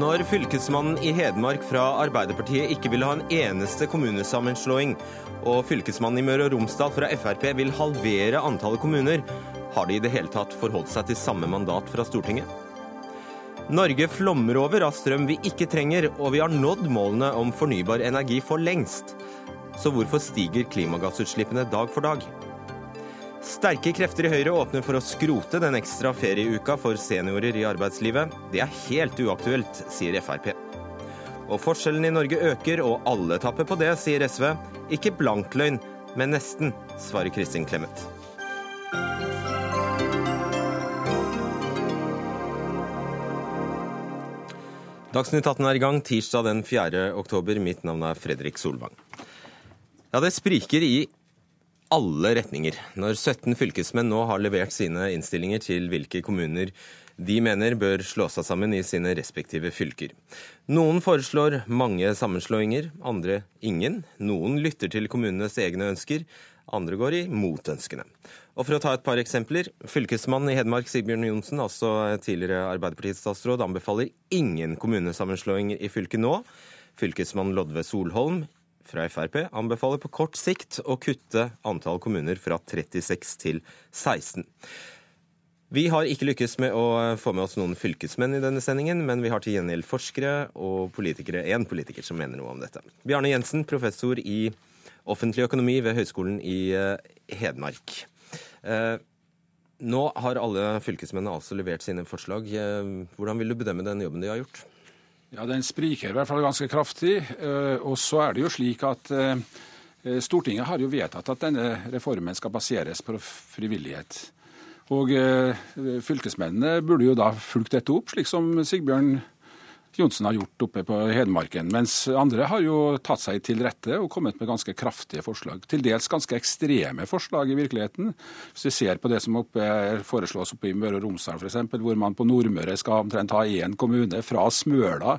Når fylkesmannen i Hedmark fra Arbeiderpartiet ikke vil ha en eneste kommunesammenslåing, og fylkesmannen i Møre og Romsdal fra Frp vil halvere antallet kommuner, har de i det hele tatt forholdt seg til samme mandat fra Stortinget? Norge flommer over av strøm vi ikke trenger, og vi har nådd målene om fornybar energi for lengst. Så hvorfor stiger klimagassutslippene dag for dag? Sterke krefter i Høyre åpner for å skrote den ekstra ferieuka for seniorer i arbeidslivet. Det er helt uaktuelt, sier Frp. Og forskjellen i Norge øker, og alle tapper på det, sier SV. Ikke blankløgn, men nesten, svarer Kristin Clemet. Dagsnytt 18 er i gang tirsdag den 4. oktober. Mitt navn er Fredrik Solvang. Ja, det spriker i alle retninger når 17 fylkesmenn nå har levert sine innstillinger til hvilke kommuner de mener bør slå seg sammen i sine respektive fylker. Noen foreslår mange sammenslåinger, andre ingen. Noen lytter til kommunenes egne ønsker, andre går i motønskene. Og for å ta et par eksempler. Fylkesmannen i Hedmark, Sigbjørn Johnsen, altså tidligere Arbeiderpartiets anbefaler ingen kommunesammenslåinger i fylket nå. Fylkesmann Lodve Solholm fra Frp anbefaler på kort sikt å kutte antall kommuner fra 36 til 16. Vi har ikke lykkes med å få med oss noen fylkesmenn i denne sendingen, men vi har til gjengjeld forskere og politikere, én politiker som mener noe om dette. Bjarne Jensen, professor i offentlig økonomi ved Høgskolen i eh, Hedmark. Eh, nå har alle fylkesmennene altså levert sine forslag. Eh, hvordan vil du bedømme den jobben de har gjort? Ja, Den spriker i hvert fall ganske kraftig. Eh, og så er det jo slik at eh, Stortinget har jo vedtatt at denne reformen skal baseres på frivillighet. Og eh, fylkesmennene burde jo da fulgt dette opp, slik som Sigbjørn Johnsen har gjort oppe på Hedmarken. Mens andre har jo tatt seg til rette og kommet med ganske kraftige forslag. Til dels ganske ekstreme forslag i virkeligheten. Hvis vi ser på det som oppe, foreslås oppe i Møre og Romsdal f.eks., hvor man på Nordmøre skal omtrent ha én kommune fra Smøla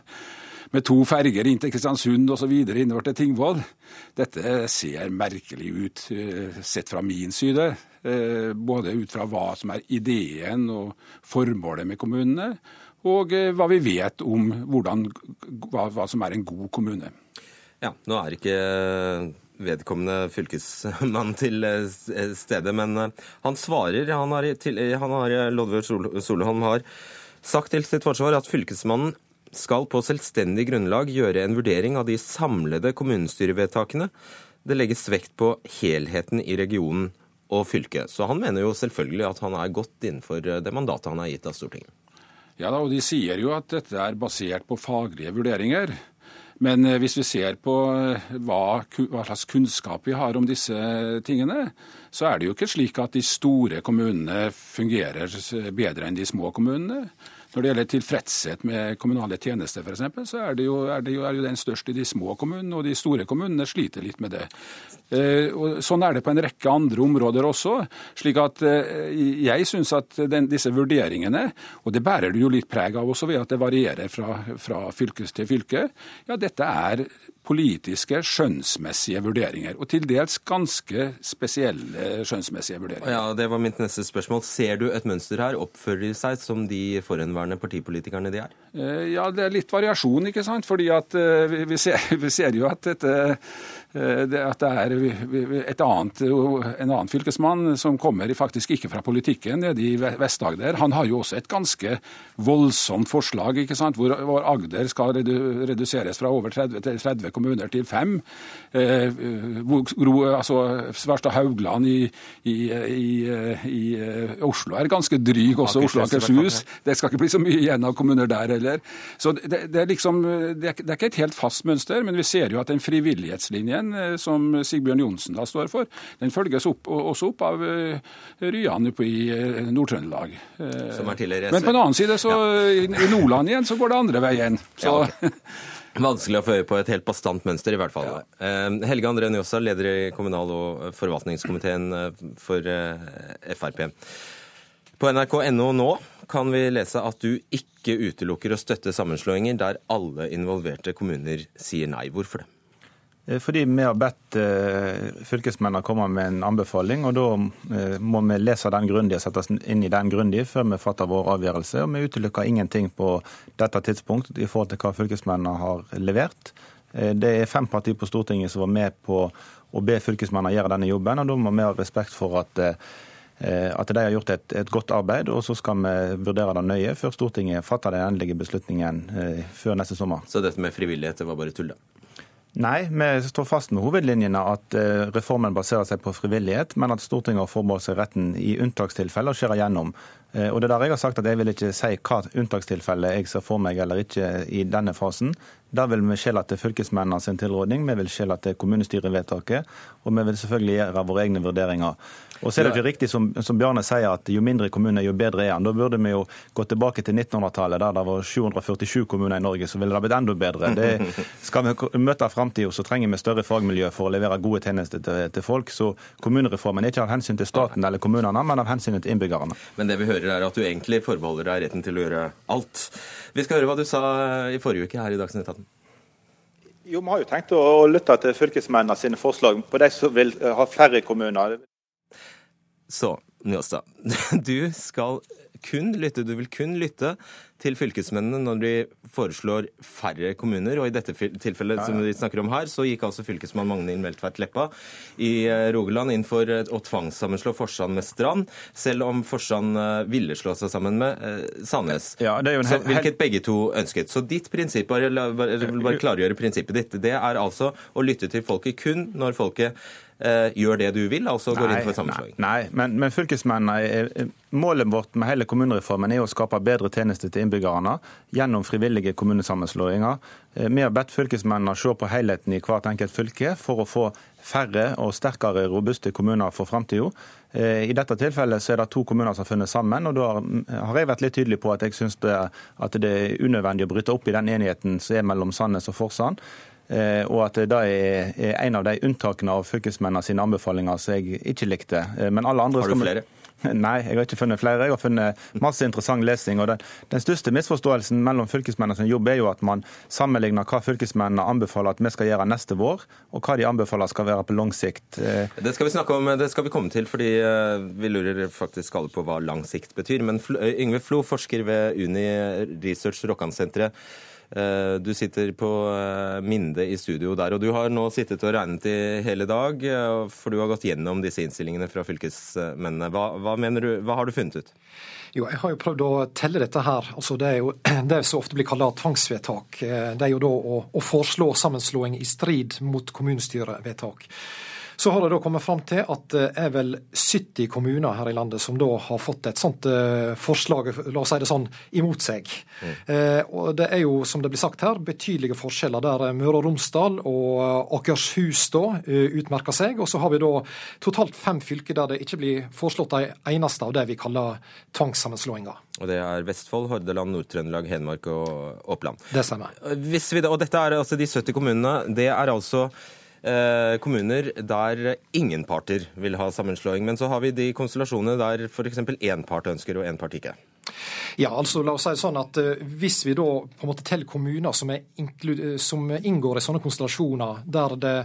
med to ferger inn til Kristiansund osv. innover til Tingvoll. Dette ser merkelig ut eh, sett fra min side. Eh, både ut fra hva som er ideen og formålet med kommunene, og eh, hva vi vet om hvordan, hva, hva som er en god kommune. Ja, Nå er ikke vedkommende fylkesmann til eh, stede, men eh, han svarer. Han har, til, Solholm har sagt til sitt forsvar at fylkesmannen skal på selvstendig grunnlag gjøre en vurdering av de samlede kommunestyrevedtakene. Det legges vekt på helheten i regionen og fylket. Så han mener jo selvfølgelig at han er godt innenfor det mandatet han er gitt av Stortinget. Ja, da, og De sier jo at dette er basert på faglige vurderinger. Men eh, hvis vi ser på eh, hva, hva, slags kunnskap vi har om disse tingene, så er det jo ikke slik at de store kommunene fungerer bedre enn de små kommunene. Når det gjelder tilfredshet med kommunale tjenester f.eks., så er, det jo, er, det jo, er jo den størst i de små kommunene, og de store kommunene sliter litt med det. Eh, og sånn er det på en rekke andre områder også. slik at eh, Jeg syns at den, disse vurderingene, og det bærer det jo litt preg av også ved at det varierer fra, fra fylke til fylke, ja dette er politiske, skjønnsmessige vurderinger. Og til dels ganske spesielle skjønnsmessige vurderinger. Ja, Det var mitt neste spørsmål. Ser du et mønster her? Oppfører de seg som de forhenværende partipolitikerne de er? Eh, ja, det er litt variasjon, ikke sant. Fordi at eh, vi ser, vi ser jo at dette at det er annet, en annen fylkesmann som kommer faktisk ikke fra politikken, nede i Vest-Agder. Han har jo også et ganske voldsomt forslag, ikke sant? Hvor, hvor Agder skal reduseres fra over 30 til 30 kommuner til fem. Eh, altså, Svarstad Haugland i, i, i, i, Oslo er ganske dryg, også Oslo Akershus. Det skal ikke bli så mye igjen av kommuner der heller. Så det, det, er liksom, det, er, det er ikke et helt fast mønster, men vi ser jo at den frivillighetslinjen den eh, som Sigbjørn Johnsen da står for, den følges opp, også opp av eh, Ryan oppe i eh, Nord-Trøndelag. Men på en annen side, så i Nordland igjen, så går det andre veien. Så... Ja, okay. Vanskelig å få øye på et helt bastant mønster, i hvert fall. Ja. Helge André Njåstad, leder i kommunal- og forvaltningskomiteen for Frp. På nrk.no nå kan vi lese at du ikke utelukker å støtte sammenslåinger der alle involverte kommuner sier nei. Hvorfor det? Fordi vi har bedt fylkesmennene komme med en anbefaling, og da må vi lese den grundig og sette oss inn i den grundig før vi fatter vår avgjørelse. Og vi utelukker ingenting på dette tidspunkt i forhold til hva fylkesmennene har levert. Det er fem partier på Stortinget som var med på å be fylkesmennene gjøre denne jobben, og da må vi ha respekt for at Eh, at de har gjort et, et, godt arbeid, og så skal vi vurdere det nøye før Stortinget fatter den endelige beslutningen eh, før neste sommer. Så dette med frivillighet det var bare tull, da? Nei, vi står fast med hovedlinjene at eh, reformen baserer seg på frivillighet, men at Stortinget har forbeholdt seg retten i unntakstilfeller å skjære gjennom. Og det er der jeg har sagt at jeg vil ikke si hva unntakstilfelle jeg ser for meg eller ikke i denne fasen. Da vil vi skjele til fylkesmennene sin tilrådning, vi vil skjele til kommunestyrevedtaket, og vi vil selvfølgelig gjøre våre egne vurderinger. Og så er det ikke riktig som, som Bjarne sier at jo mindre kommuner, jo bedre er han. Da burde vi jo gå tilbake til 1900-tallet, der det var 747 kommuner i Norge. Så ville det blitt enda bedre. Det, skal vi møte framtida, så trenger vi større fagmiljø for å levere gode tjenester til, til, folk. Så kommunereformen er ikke av hensyn til staten eller kommunene, men av hensyn til innbyggerne. Men det vi hører er at du egentlig forbeholder deg retten til å gjøre alt. Vi skal høre hva du sa i forrige uke her i Dagsnytt 18. Jo, Vi har jo tenkt å lytte til fylkesmennene sine forslag på de som vil ha flere kommuner. Så, Njåstad, du skal kun lytte, du vil kun lytte til fylkesmennene når de foreslår færre kommuner. Og i dette tilfellet som vi snakker om her, så gikk altså fylkesmann Magnhild Meltveit Leppa i eh, Rogaland inn for å tvangssammenslå Forsand med Strand, selv om Forsand eh, ville slå seg sammen med eh, Sandnes. Ja, så, hvilket begge to ønsket. Så ditt prinsipp, jeg vil bare klargjøre prinsippet ditt, det er altså å lytte til folket kun når folket gjør det du vil, altså går inn for sammenslåing? Nei, nei men, men fylkesmennene Målet vårt med hele kommunereformen er å skape bedre tjenester til innbyggerne gjennom frivillige kommunesammenslåinger. Eh, vi har bedt fylkesmennene se på helheten i hvert enkelt fylke for å få færre og sterkere robuste kommuner for framtida. Eh, I dette tilfellet så er det to kommuner som har funnet sammen. og Da har jeg vært litt tydelig på at jeg syns det, det, er unødvendig å bryte opp i den enigheten som er mellom Sandnes og Forsand. Eh, og at det er en av de unntakene av fylkesmennene sine anbefalinger som jeg ikke likte. Men alle andre Har du flere? Nei, jeg har ikke funnet flere. Jeg har funnet masse interessant lesing. og Den, den største misforståelsen mellom fylkesmennenes jobb er jo at man sammenligner hva fylkesmennene anbefaler at vi skal gjøre neste vår, og hva de anbefaler skal være på lang sikt. Eh, det skal vi snakke om, det skal vi komme til, fordi eh, vi lurer faktisk alle på hva lang sikt betyr. Men Yngve Flo, forsker ved Uni Research Rokkansenteret. Eh, du sitter på eh, Minde i studio der, og du har nå sittet og regnet i hele dag, eh, for du har gått gjennom disse innstillingene fra fylkesmennene. Hva, hva, du, hva har du funnet ut? Jo, Jeg har jo prøvd å telle dette her. Altså, det er jo det som ofte blir kalt tvangsvedtak. Det er jo da å, å foreslå sammenslåing i strid mot kommunestyrevedtak. Så har det da kommet fram til at det er vel 70 kommuner her i landet som da har fått et sånt uh, forslag, la oss si det sånn, imot seg. Mm. Uh, og det er jo, som det blir sagt her, betydelige forskjeller der Møre og Romsdal og Akershus da utmerker seg. Og så har vi da totalt fem fylker der det ikke blir foreslått ei eneste av det vi kaller tvangssammenslåinger. Og det er Vestfold, Hordaland, Nord-Trøndelag, Hedmark og Oppland. Det stemmer. Hvis vi, og dette er altså de 70 kommunene. Det er altså Eh, kommuner der ingen parter vil ha sammenslåing. Men så har vi de konstellasjonene der f.eks. én part ønsker og én part ikke. Ja, altså la oss si det sånn at uh, Hvis vi da på en måte teller kommuner som, som, inngår i sånne konstellasjoner der det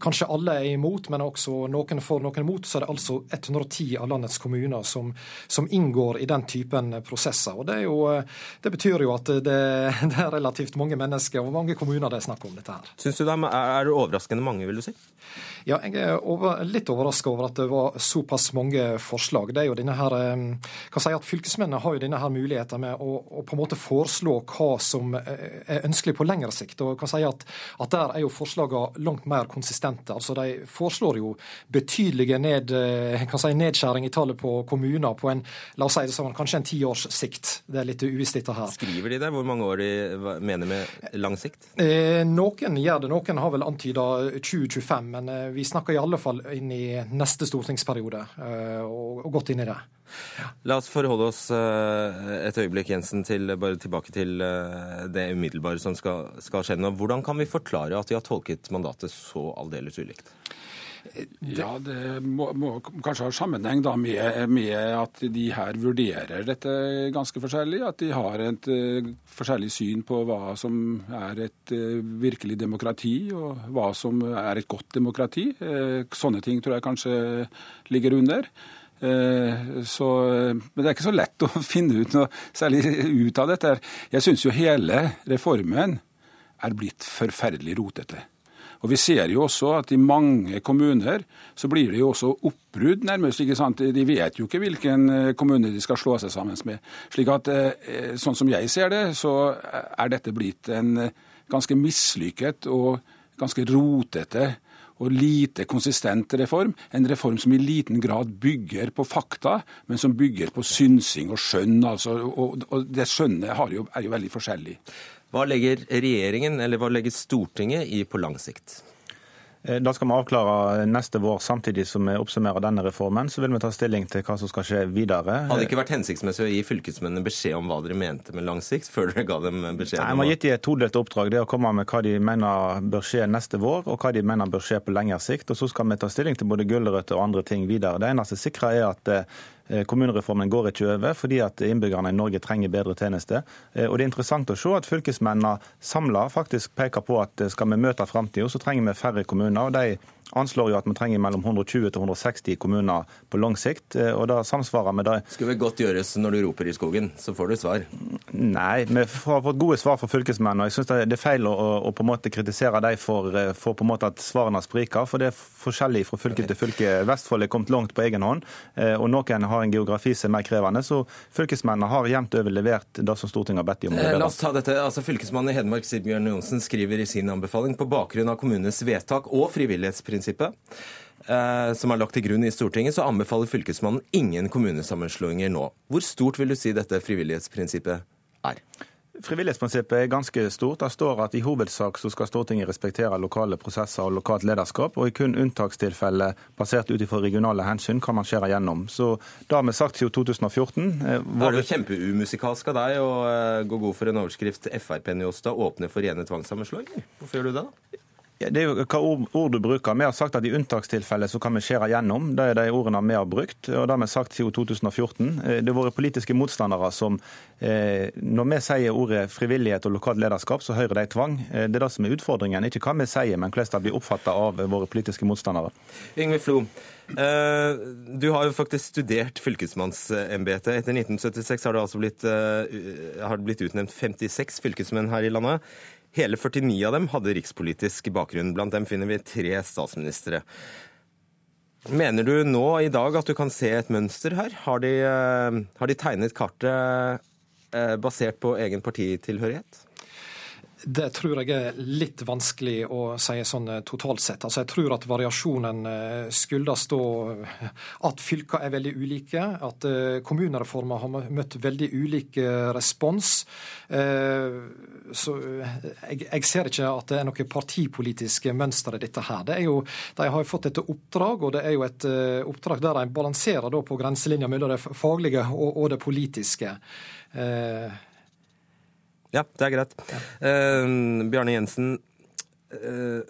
kanskje alle er imot, men også noen for, noen imot, så er det altså 110 av landets kommuner som, som inngår i den typen prosesser. Og Det, jo, uh, det betyr jo at det, det, er relativt mange mennesker og mange kommuner det er snakk om dette her. Synes du det er, det overraskende mange, vil du si? Ja, jeg er over, litt overraska over at det var såpass mange forslag. Det er jo denne her, kan si at Fylkesmennene har jo denne her muligheten med å, å, på en måte foreslå hva som eh, er ønskelig på lengre sikt. og kan si at, at Der er jo forslagene langt mer konsistente. Altså De foreslår jo betydelige ned, eh, kan si, nedskjæring i tallet på kommuner på en la oss si det sånn, kanskje en tiårs sikt. Det er litt uvisst dette her. Skriver de det? Hvor mange år de mener med lang sikt? Eh, noen gjør det. Noen har vel antyda 2025. Men eh, vi snakker i alle fall inn i neste stortingsperiode og, og godt inn i det. La oss forholde oss eh, et øyeblikk Jensen, til, bare tilbake til eh, det umiddelbare som skal, skal skje nå. Hvordan kan vi forklare at de har tolket mandatet så aldeles ulikt? Ja, Det må, må kanskje ha sammenheng da med, med, at de her vurderer dette ganske forskjellig. At de har et uh, forskjellig syn på hva som er et uh, virkelig demokrati, og hva som er et godt demokrati. Uh, sånne ting tror jeg kanskje ligger under. Så, men det er ikke så lett å finne ut noe særlig ut av dette. Jeg syns jo hele reformen er blitt forferdelig rotete. Og Vi ser jo også at i mange kommuner så blir det jo også oppbrudd, nærmest. ikke sant? De vet jo ikke hvilken eh, kommune de skal slå seg sammen med. Slik at, eh, Sånn som jeg ser det, så er dette blitt en eh, ganske mislykket og ganske rotete og lite konsistent reform. En reform som i liten grad bygger på fakta, men som bygger på synsing og skjønn. Altså, og, og det skjønnet jo, er jo veldig forskjellig. Hva legger regjeringen, eller hva legger Stortinget i på lang sikt? Eh, da skal vi avklare neste vår, samtidig som vi oppsummerer denne reformen. Så vil vi ta stilling til hva som skal skje videre. Hadde det ikke vært hensiktsmessig å gi fylkesmennene beskjed om hva dere mente med lang sikt, før dere ga dem beskjed? Nei, Vi har gitt dem et todelt oppdrag. Det er å komme med hva de mener bør skje neste vår, og hva de mener bør skje på lengre sikt. Og så skal vi ta stilling til både gulrøtter og andre ting videre. Det eneste sikre er at eh, kommunereformen går ikke over, fordi at innbyggerne i Norge trenger bedre tjenester. Eh, og Det er interessant å se at fylkesmennene samla faktisk peker på at eh, skal vi møte framtida, så trenger vi færre kommuner. og de anslår jo at vi trenger mellom 120 til 160 kommuner på lang sikt. Eh, og da samsvarer med det. Skulle vel godt gjøres når du roper i skogen, så får du svar? Nei, vi har fått gode svar fra fylkesmennene. Jeg syns det er feil å, å, på en måte kritisere dem for, eh, for, på en måte at svarene spriker. For det er forskjellig fra fylke til fylke. Vestfold er kommet langt på egen hånd, eh, og noen har en geografi som er mer krevende. Så fylkesmennene har jevnt over levert det som Stortinget har bedt dem om. La oss ta dette. Altså, Fylkesmannen i Hedmark Sigbjørn Johnsen skriver i sin anbefaling på bakgrunn av kommunenes vedtak og frivillighetsprinsippet prinsippet eh, som er lagt til grunn i Stortinget, så anbefaler Fylkesmannen ingen kommunesammenslåinger nå. Hvor stort vil du si dette frivillighetsprinsippet er? Frivillighetsprinsippet er ganske stort. Det står at i hovedsak så skal Stortinget respektere lokale prosesser og lokalt lederskap, og i kun unntakstilfeller basert ut ifra regionale hensyn kan man skjære gjennom. Så det har vi sagt siden 2014. Eh, Var det jo kjempeumusikalsk av deg å eh, gå god for en overskrift Frp Njåstad åpner for rene tvangssammenslåinger? Hvorfor gjør du det? da? Det er jo hva ord, du bruker. Vi har sagt at i unntakstilfeller så kan vi skjære gjennom. Det er de ordene vi har brukt, og det har vi sagt siden 2014. Eh, det har vært politiske motstandere som eh, Når vi sier ordet frivillighet og lokalt lederskap, så hører de tvang. Eh, det er det som er utfordringen. Ikke hva vi sier, men hvordan det blir oppfatta av våre politiske motstandere. Yngve Flo, du har jo faktisk studert fylkesmannsembetet. Etter 1976 har det altså blitt, har blitt utnevnt 56 fylkesmenn her i landet. Hele 49 av dem hadde rikspolitisk bakgrunn. Blant dem finner vi tre statsministre. Mener du nå i dag at du kan se et mønster her? Har de, eh, har de tegnet kartet eh, basert på egen partitilhørighet? Det tror jeg er litt vanskelig å si sånn eh, totalt sett. Altså, jeg tror at variasjonen eh, skyldes da at fylker er veldig ulike, at kommunereformen kommunereformer har møtt veldig ulik respons. Så jeg, jeg, ser ikke at det er noe partipolitisk mønster i dette her. Det jo, de har fått et oppdrag, og det er jo et oppdrag der de balanserer på grenselinja mellom det faglige og, og det politiske. Ja, det er greit. Ja. Uh, Bjarne Jensen, uh,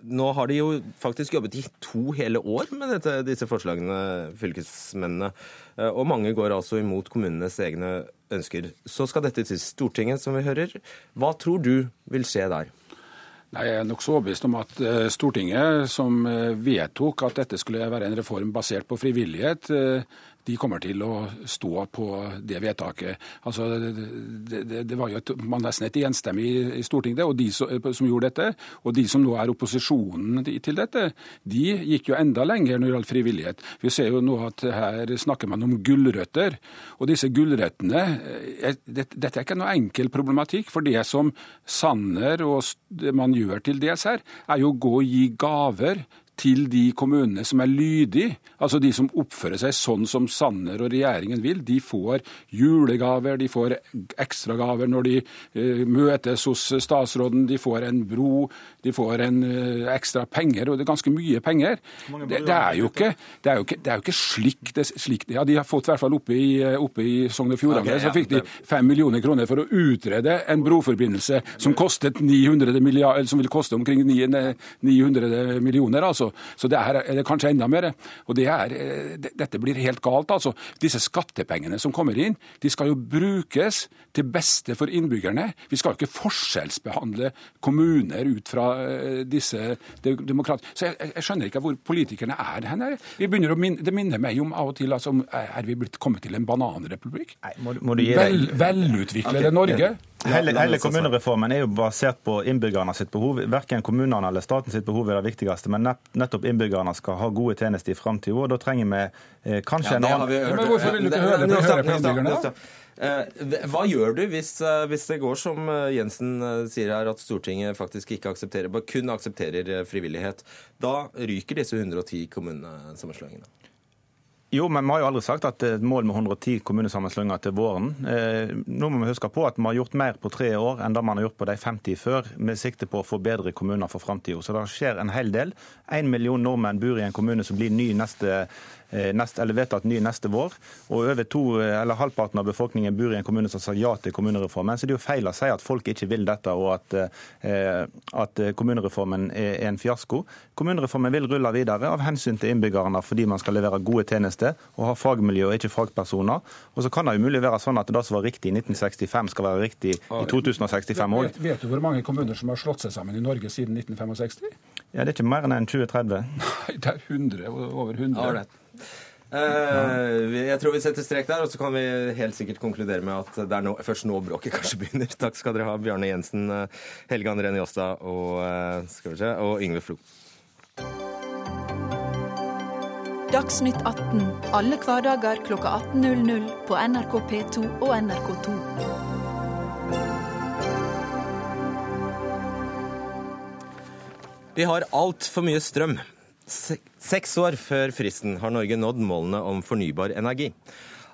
nå har de jo faktisk jobbet i to hele år med dette, disse forslagene, fylkesmennene. Uh, og mange går altså imot kommunenes egne ønsker. Så skal dette til Stortinget, som vi hører. Hva tror du vil skje der? Nei, Jeg er nokså overbevist om at Stortinget, som vedtok at dette skulle være en reform basert på frivillighet, de kommer til å stå på det vedtaket. Altså, det, det, det var jo et, man nesten et enstemmig i Stortinget og de som, som, gjorde dette. Og de som nå er opposisjonen til dette, de gikk jo enda lenger når det gjaldt frivillighet. Vi ser jo nå at her snakker man om gulrøtter. Og disse gulrøttene eh, Dette er ikke noe enkel problematikk. For det som Sanner og man gjør til dels her, er jo å gå og gi gaver til de kommunene som er lydige, altså de som oppfører seg sånn som Sanner og regjeringen vil. De får julegaver, de får ekstragaver når de uh, møtes hos statsråden, de får en bro, de får en uh, ekstra penger, og det er ganske mye penger. Det, det, er jo ikke, det, er jo ikke, det er jo ikke slik, det, slik Ja, de har fått i hvert fall oppe i, eh, oppe i Sogn og Fjordane, okay, ja, så fikk de fem millioner kroner for å utrede en broforbindelse som kostet 900 eller som vil koste omkring 900 millioner, altså. Så, så det er, er det kanskje enda mer. Og det er, dette blir helt galt. altså. Disse skattepengene som kommer inn, de skal jo brukes til beste for innbyggerne. Vi skal jo ikke forskjellsbehandle kommuner ut fra disse demokrat... Så jeg, jeg skjønner ikke hvor politikerne er hen. Vi begynner å minne, Det minner meg om av og til altså, er vi blitt kommet til en bananrepublikk. Nei, må, må Vel, velutviklede okay. Norge. Hele, hele, kommunereformen er jo basert på innbyggerne sitt behov. Verken kommunene eller staten sitt behov er det viktigste, men nettopp innbyggerne skal ha gode tjenester i framtida. Da trenger vi eh, kanskje ja, en annen Men hvorfor vil du ikke høre, høre på innbyggerne, da? Eh, hva gjør du hvis, eh, hvis, det går som Jensen sier her, at Stortinget faktisk ikke aksepterer, kun aksepterer frivillighet? Da ryker disse 110 kommunesammenslåingene. Jo, men vi har jo aldri sagt at det er et mål med 110 kommunesammenslåinger til våren. Eh, nå må vi huske på at vi har gjort mer på tre år enn det man har gjort på de 50 før, med sikte på å få bedre kommuner for framtida. Så det skjer en hel del. Én million nordmenn bor i en kommune som blir ny neste Eh, nest, eller vedtatt ny neste vår. Og over to, eh, eller halvparten av befolkningen bor i en kommune som sa ja til kommunereformen. Så det er jo feil å si at folk ikke vil dette, og at, eh, at kommunereformen er en fiasko. Kommunereformen vil rulle videre av hensyn til innbyggerne fordi man skal levere gode tjenester og ha fagmiljø og ikke fagpersoner. Og så kan det jo mulig være sånn at det som var riktig i 1965, skal være riktig i 2065 òg. Vet, vet, du hvor mange kommuner som har slått seg sammen i Norge siden 1965? Ja, Det er ikke mer enn 2030. Nei, det er 100, over 100. Ja, Uh, jeg tror vi setter strek der, og så kan vi helt sikkert konkludere med at det er nå, først nå bråket kanskje begynner. Takk skal dere ha, Bjarne Jensen, eh, Helge André Njåstad og, se, og Yngve Flo. Dagsnytt 18 alle hverdager klokka 18.00 på NRK P2 og NRK2. Vi har altfor mye strøm. Seks år før fristen har Norge nådd målene om fornybar energi.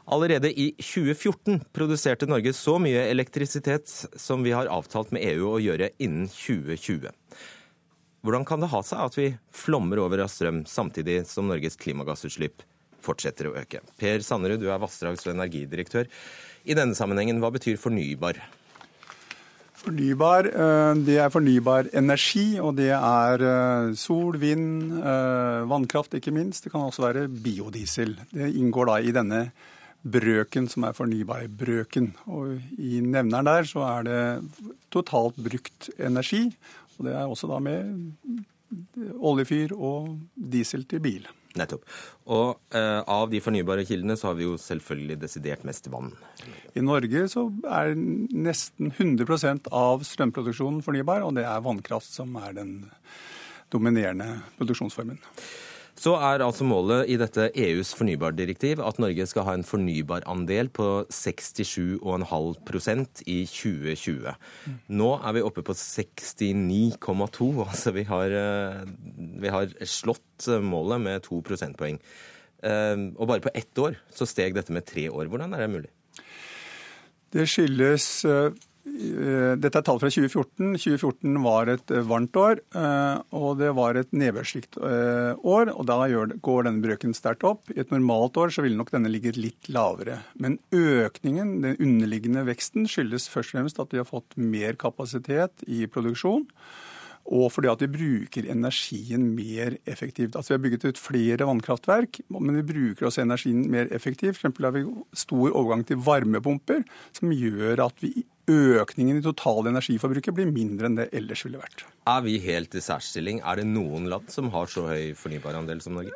Allerede i 2014 produserte Norge så mye elektrisitet som vi har avtalt med EU å gjøre innen 2020. Hvordan kan det ha seg at vi flommer over av strøm samtidig som Norges klimagassutslipp fortsetter å øke? Per Sannerud, du er vassdrags- og energidirektør. I denne sammenhengen, hva betyr fornybar? Fornybar, eh, det er fornybar energi, og det er eh, sol, vind, eh, vannkraft ikke minst. Det kan også være biodiesel. Det inngår da i denne brøken som er fornybarbrøken. Og i nevneren der så er det totalt brukt energi. Og det er også da med oljefyr og diesel til bil. Nettopp. Og eh, av de fornybare kildene så har vi jo selvfølgelig desidert mest vann. I Norge så er nesten 100% av strømproduksjonen fornybar, og det er vannkraft som er den dominerende produksjonsformen. Så er altså målet i dette EUs fornybardirektiv at Norge skal ha en fornybarandel på 67,5% i 2020. Nå er vi oppe på 69,2. Altså vi har, eh, vi har slått målet med to prosentpoeng. Eh, og bare på ett år så steg dette med tre år. Hvordan er det mulig? Det skyldes eh, Eh, dette er tall fra 2014. 2014 var et eh, varmt år, eh, og det var et nedbørsrikt år. og Da går denne brøken sterkt opp. I et normalt år så ville nok denne ligget litt lavere. Men økningen, den underliggende veksten, skyldes først og fremst at vi har fått mer kapasitet i produksjon. Og fordi at vi bruker energien mer effektivt. Altså Vi har bygget ut flere vannkraftverk, men vi bruker også energien mer effektivt. For har vi stor overgang til varmepumper, som gjør at vi, økningen i totale energiforbruket blir mindre enn det ellers ville vært. Er vi helt i særstilling? Er det noen land som har så høy fornybarandel som Norge?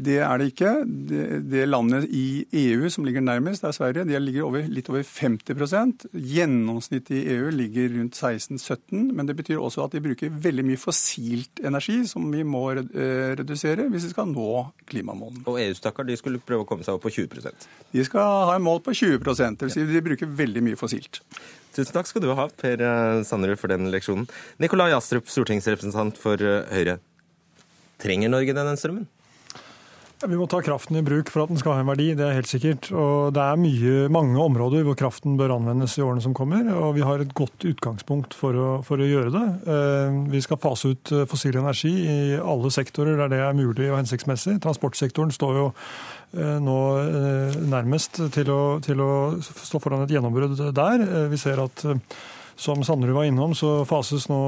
Det er det ikke. Det, det, landet i EU som ligger nærmest, er Sverige. De ligger over, litt over 50% Gjennomsnittet i EU ligger rundt 16-17 Men det betyr også at de bruker veldig mye fossilt energi, som vi må eh, redusere hvis vi skal nå klimamålene. Og EU stakkar, de skulle prøve å komme seg opp på 20% De skal ha en mål på 20 det vil si de bruker veldig mye fossilt. Tusen takk skal du ha, Per eh, Sanderud, for den leksjonen. Nikolai Astrup, stortingsrepresentant for eh, Høyre. Trenger Norge denne strømmen? Vi må ta kraften i bruk for at den skal ha en verdi, det er helt sikkert. Og det er mye, mange områder hvor kraften bør anvendes i årene som kommer. Og vi har et godt utgangspunkt for å, for å gjøre det. Eh, vi skal fase ut eh, fossil energi i alle sektorer der det er mulig og hensiktsmessig. Transportsektoren står jo eh, nå nærmest til å, til å stå foran et gjennombrudd der. Vi ser at Som Sanderud var innom, så fases nå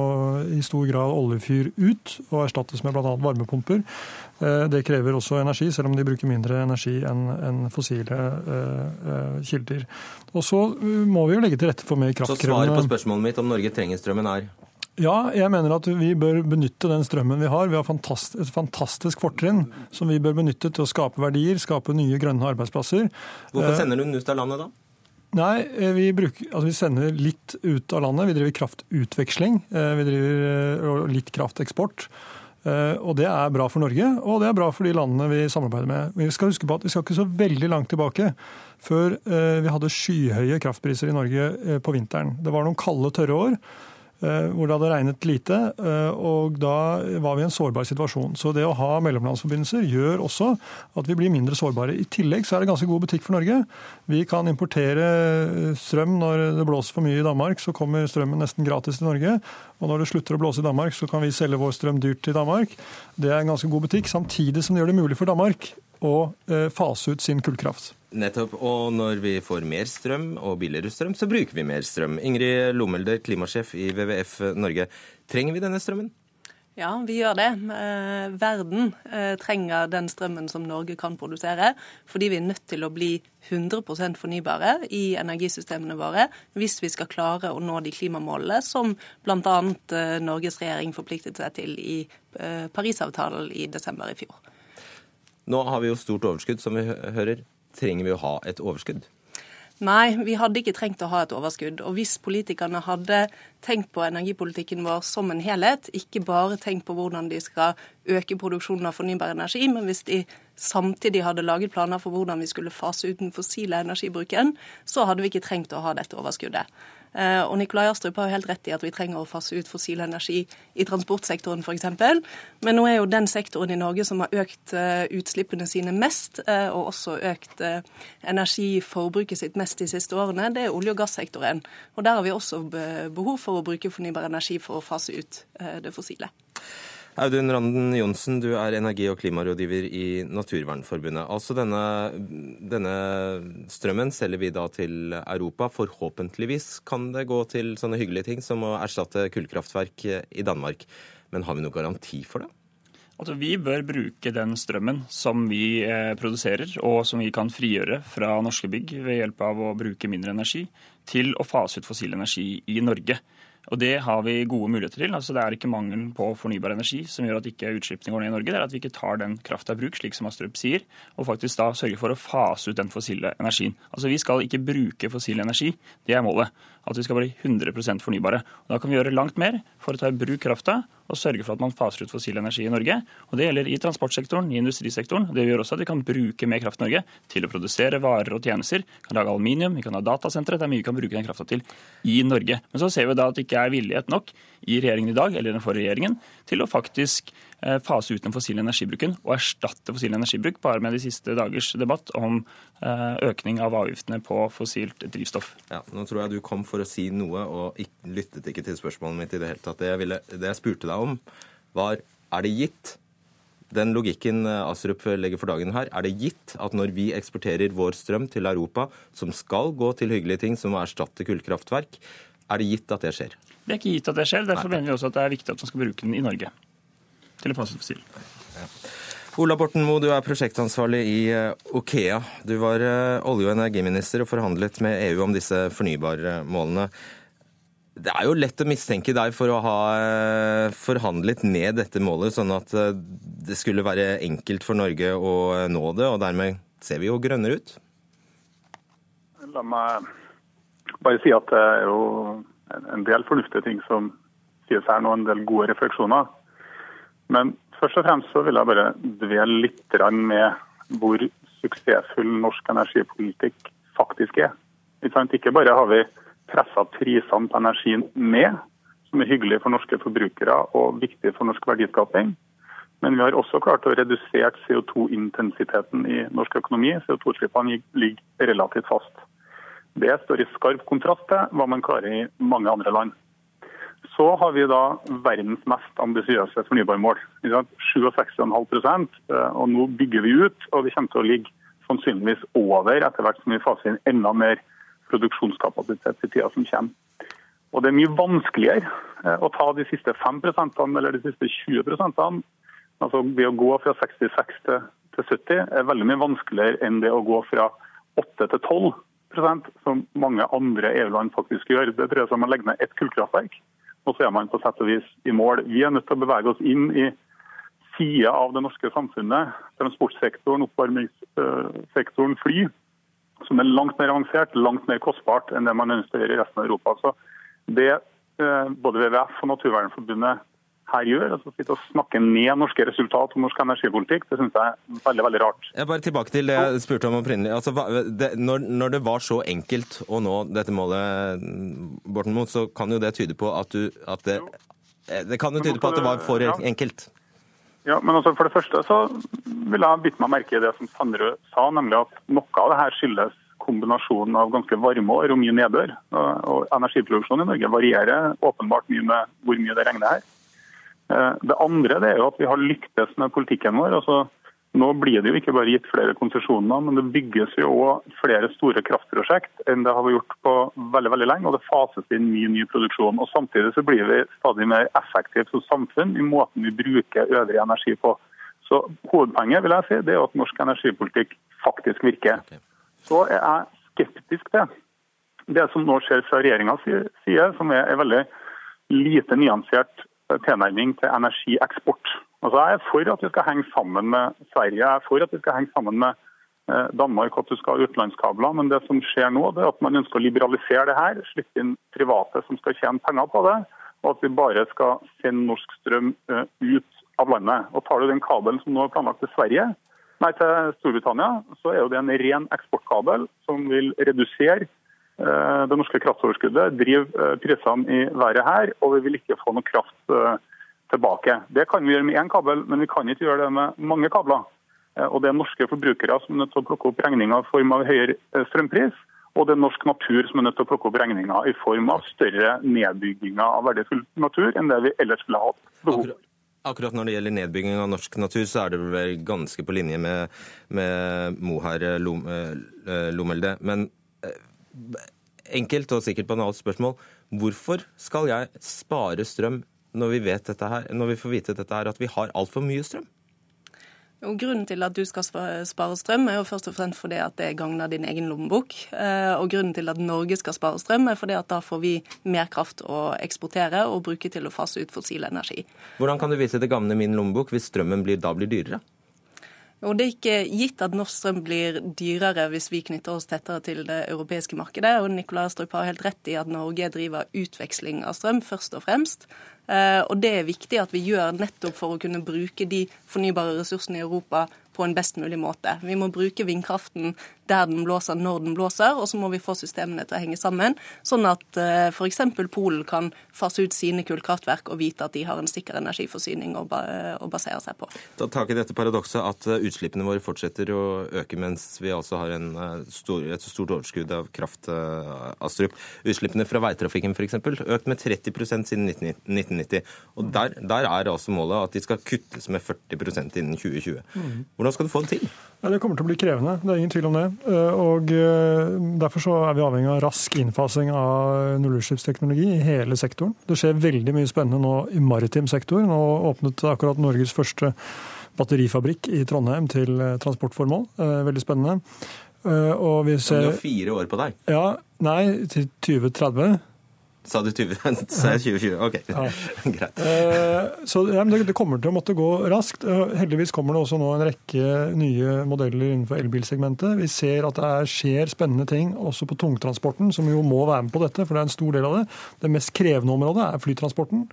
i stor grad oljefyr ut og erstattes med bl.a. varmepumper. Eh, det krever også energi, selv om de bruker mindre energi enn fossile eh, kilder. Og så må vi jo legge til rette for mer kraftkrevende Så svaret på spørsmålet mitt om Norge trenger strømmen er? Ja, jeg mener at vi bør benytte den strømmen vi har. Vi har et fantastisk fortrinn som vi bør benytte til å skape verdier, skape nye grønne arbeidsplasser. Hvorfor sender du den ut av landet da? Nei, eh, vi, bruker, altså vi, sender litt ut av landet. Vi driver kraftutveksling. Eh, vi driver eh, litt krafteksport. Og det er bra for Norge, og det er bra for de landene vi samarbeider med. Men Vi skal huske på at vi skal ikke så veldig langt tilbake før vi hadde skyhøye kraftpriser i Norge på vinteren. Det var noen kalde, tørre år. Eh, hvor det hadde regnet lite. Eh, og da var vi i en sårbar situasjon. Så det å ha mellomlandsforbindelser gjør også at vi blir mindre sårbare. I tillegg så er det ganske god butikk for Norge. Vi kan importere eh, strøm når det blåser for mye i Danmark, så kommer strømmen nesten gratis til Norge. Og når det slutter å blåse i Danmark, så kan vi selge vår strøm dyrt til Danmark. Det er en ganske god butikk, samtidig som det gjør det mulig for Danmark å fase ut sin kullkraft. Nettopp. Og når vi får mer strøm og billigere strøm, så bruker vi mer strøm. Ingrid Lomelder, klimasjef i WWF Norge. Trenger vi denne strømmen? Ja, vi gjør det. Eh, verden eh, trenger den strømmen som Norge kan produsere, fordi vi er nødt til å bli 100% fornybare i energisystemene våre hvis vi skal klare å nå de klimamålene som bl.a. Eh, Norges regjering forpliktet seg til i Parisavtalen i desember i fjor. Nå har vi jo stort overskudd, som vi hører trenger vi å ha et overskudd? Nei, vi hadde ikke trengt å ha et overskudd. Og hvis politikerne hadde tenkt på energipolitikken vår som en helhet, ikke bare tenkt på hvordan de skal øke produksjonen av fornybar energi, men hvis de samtidig hadde laget planer for hvordan vi skulle fase ut den fossile energibruken, så hadde vi ikke trengt å ha dette overskuddet. Eh, og Nikolai Astrup har jo helt rett i at vi trenger å fase ut fossil energi i transportsektoren f.eks. Men nå er jo den sektoren i Norge som har økt eh, utslippene sine mest, eh, og også økt energiforbruket sitt mest de siste årene, det er olje- og gassektoren. Og der har vi også behov for å bruke fornybar energi for å fase ut det fossile. Audun Randen Johnsen, du er energi- og klimarådgiver i Naturvernforbundet. Altså denne, denne, strømmen selger vi da til Europa. Forhåpentligvis kan det gå til sånne hyggelige ting som å erstatte kullkraftverk i Danmark. Men har vi noen garanti for det? Altså, vi bør bruke den strømmen som vi eh, produserer, og som vi kan frigjøre fra norske bygg ved hjelp av å bruke mindre energi, til å fase ut fossil energi i Norge. Og Det har vi gode muligheter til. Altså, det er ikke mangelen på fornybar energi som gjør at ikke utslippene går ned i Norge. Det er at vi ikke tar den krafta i bruk, slik som Astrup sier, og faktisk da sørger for å fase ut den fossile energien. Altså Vi skal ikke bruke fossil energi, det er målet. At vi skal bli 100 fornybare. Og Da kan vi gjøre langt mer for å ta i bruk krafta og sørge for at man faser ut fossil energi i Norge. Og Det gjelder i transportsektoren, i industrisektoren. Det gjør også at vi kan bruke mer kraft i Norge til å produsere varer og tjenester. Vi kan lage aluminium, vi kan ha datasentre. Det er mye vi kan bruke den krafta til i Norge. Men så ser vi da at det ikke er villighet nok i regjeringen i dag, eller den forrige regjeringen, til å faktisk fase ut den fossile energibruken og erstatte fossil energibruk, bare med de siste dagers debatt om eh, økning av avgiftene på fossilt drivstoff. Ja, nå tror jeg du kom for å si noe og lyttet ikke til spørsmålet mitt i det hele tatt. Det jeg, ville, det jeg spurte deg om, var er det gitt den logikken eh, Astrup legger for dagen her, er det gitt at når vi eksporterer vår strøm til Europa, som skal gå til hyggelige ting som å erstatte kullkraftverk, er det gitt at det skjer? Det er ikke gitt at det skjer. Derfor Nei. mener vi også at det er viktig at man skal bruke den i Norge. Til å fase fossil. Ja. Ola Borten Moe, du er prosjektansvarlig i eh, Okea. Du var eh, olje- og energiminister og forhandlet med EU om disse fornybarmålene. Det er jo lett å mistenke deg for å ha eh, forhandlet ned dette målet, sånn at det skulle være enkelt for Norge å nå det, og dermed ser vi jo grønnere ut. La meg bare si at det er jo en del fornuftige ting som sies her nå, en del gode refleksjoner. Men først og fremst så vil jeg bare dvele litt med hvor suksessfull norsk energipolitikk faktisk er. Ikke bare har vi pressa prisene på energien ned, som er hyggelig for norske forbrukere og viktig for norsk verdiskaping. Men vi har også klart å redusere CO2-intensiteten i norsk økonomi. CO2-utslippene ligger relativt fast. Det står i skarp kontrast til hva man klarer i mange andre land. Så har vi da verdens mest ambisiøse fornybarmål. 67,5% og nå bygger vi ut, og vi kommer til å ligge sannsynligvis over etter hvert som vi faser inn enda mer produksjonskapasitet i tida som kommer. Og det er mye vanskeligere eh, å ta de siste 5% eller de siste 20 Altså det å gå fra 66 til, til 70 er veldig mye vanskeligere enn det å gå fra 8 til 12% som mange andre EU-land faktisk gjør. Det dreier seg om å legge ned ett kullkraftverk, og så er man på sett og vis i mål. Vi er nødt til å bevege oss inn i sider av det norske samfunnet, transportsektoren, oppvarmingssektoren, fly, som er langt mer avansert, langt mer kostbart enn det man ønsker å gjøre i resten av Europa. Så det eh, både WWF og Naturvernforbundet her gjør, altså sitte og snakke ned norske resultat og norsk energipolitikk, det syns jeg er veldig veldig rart. Jeg bare Tilbake til det jeg spurte om opprinnelig. Altså, det, når, når, det var så enkelt å nå dette målet, Borten Moe, så kan jo det tyde på at du at det, det kan jo tyde på at det var for enkelt? Ja, men altså For det første så vil jeg bitt meg merke i det som Sandrød sa, nemlig at noe av det her skyldes kombinasjonen av ganske varme år og mye nedbør. Og Energiproduksjonen i Norge varierer åpenbart mye med hvor mye det regner her. Eh, det andre det er jo at vi har lyktes med politikken vår. altså nå blir det jo ikke bare gitt flere konsesjoner, men det bygges jo òg flere store kraftprosjekt enn det har vi gjort på veldig veldig lenge. Og det fases inn mye ny produksjon. Og Samtidig så blir vi stadig mer effektive som samfunn i måten vi bruker øvrig energi på. Så Hovedpoenget vil jeg si, det er at norsk energipolitikk faktisk virker. Så er jeg skeptisk til det som nå skjer fra regjeringas side, som er en veldig lite nyansert tilnærming til energieksport. Altså, jeg er for at vi skal henge sammen med Sverige, jeg er for at vi skal henge sammen med eh, Danmark, at du skal ha utenlandskabler. Men det som skjer nå, det er at man ønsker å liberalisere det her. Slippe inn private som skal tjene penger på det. Og at vi bare skal sende norsk strøm eh, ut av landet. Og Tar du den kabelen som nå er planlagt til Sverige, nei, til Storbritannia, så er jo det en ren eksportkabel som vil redusere det norske kraftoverskuddet, drive prisene i været her, og vi vil ikke få noe kraft tilbake. Det kan vi gjøre med én kabel, men vi kan ikke gjøre det med mange kabler. Eh, og Det er norske forbrukere som er nødt til å plukke opp regninga i form av høyere eh, strømpris. Og det er norsk natur som er nødt til å plukke opp regninga i form av større nedbygginger av verdifull natur enn det vi ellers ville hatt behov for. Akkurat når det gjelder nedbygging av norsk natur, så er det vel ganske på linje med, med Moher Lomelde. Men enkelt og sikkert banalt spørsmål. Hvorfor skal jeg spare strøm når vi, her, når vi får vite dette her, at vi har altfor mye strøm? Og grunnen til at du skal spare strøm, er jo først og fremst fordi at det gagner din egen lommebok. Eh, og grunnen til at Norge skal spare strøm, er fordi at da får vi mer kraft å eksportere og bruke til å fase ut fossil energi. Hvordan kan du vise det gagner min lommebok hvis strømmen blir, da blir dyrere? Og Det er ikke gitt at norsk strøm blir dyrere hvis vi knytter oss tettere til det europeiske markedet. Og Nicolai Astrup har helt rett i at Norge driver utveksling av strøm, først og fremst. Eh, og det er viktig at vi gjør nettopp for å kunne bruke de fornybare ressursene i Europa på en best mulig måte. Vi må bruke vindkraften der den blåser, når den blåser, og så må vi få systemene til å henge sammen, sånn at eh, f.eks. Polen kan fase ut sine kullkraftverk og vite at de har en sikker energiforsyning å, basere seg på. Ta tak i dette paradokset at eh, utslippene våre fortsetter å øke mens vi altså har stor, et stort overskudd av kraft, Astrup. Utslippene fra veitrafikken f.eks. økt med 30% siden 1990. Og der, der er altså målet at de skal kuttes med 40% innen 2020. Mm. Hvordan skal du få det til? Ja, det kommer til å bli krevende, det er ingen tvil om det. Eh, og eh, Derfor så er vi avhengig av rask innfasing av nullutslippsteknologi i hele sektoren. Det skjer veldig mye spennende nå i maritim sektor. Nå åpnet akkurat Norges første batterifabrikk i Trondheim til eh, transportformål. Veldig spennende. Og vi ser... Du har fire år på deg? Ja, Nei, til 2030. Sa du 20, 2020? OK, ja. greit. Eh, så ja, det, det, kommer til å måtte gå raskt. Heldigvis kommer det også nå en rekke nye modeller innenfor elbilsegmentet. Vi ser at det skjer spennende ting også på tungtransporten, som jo må være med på dette, for det er en stor del av det. Det mest krevende området er flytransporten.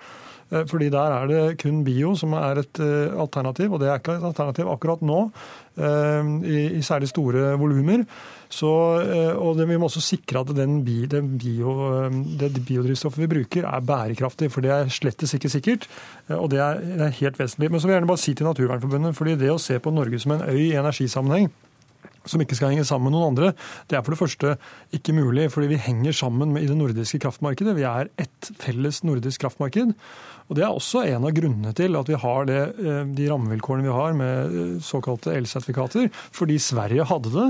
Eh, fordi der er det kun bio som er et eh, alternativ, og det er ikke et alternativ akkurat nå i, særlig store volumer. Så, eh, og Vi må også sikre at bio, eh, det biodrivstoffet vi bruker, er bærekraftig. For det er slettes ikke sikkert, eh, og det er, det er helt vesentlig. Men så vil jeg gjerne bare si til Naturvernforbundet, fordi det å se på Norge som en øy i energisammenheng, som ikke skal henge sammen med noen andre, det er for det første ikke mulig, fordi vi henger sammen i det nordiske kraftmarkedet. Vi er ett felles nordisk kraftmarked. Og Det er også en av grunnene til at vi har det, de rammevilkårene vi har med såkalte elsertifikater. Fordi Sverige hadde det,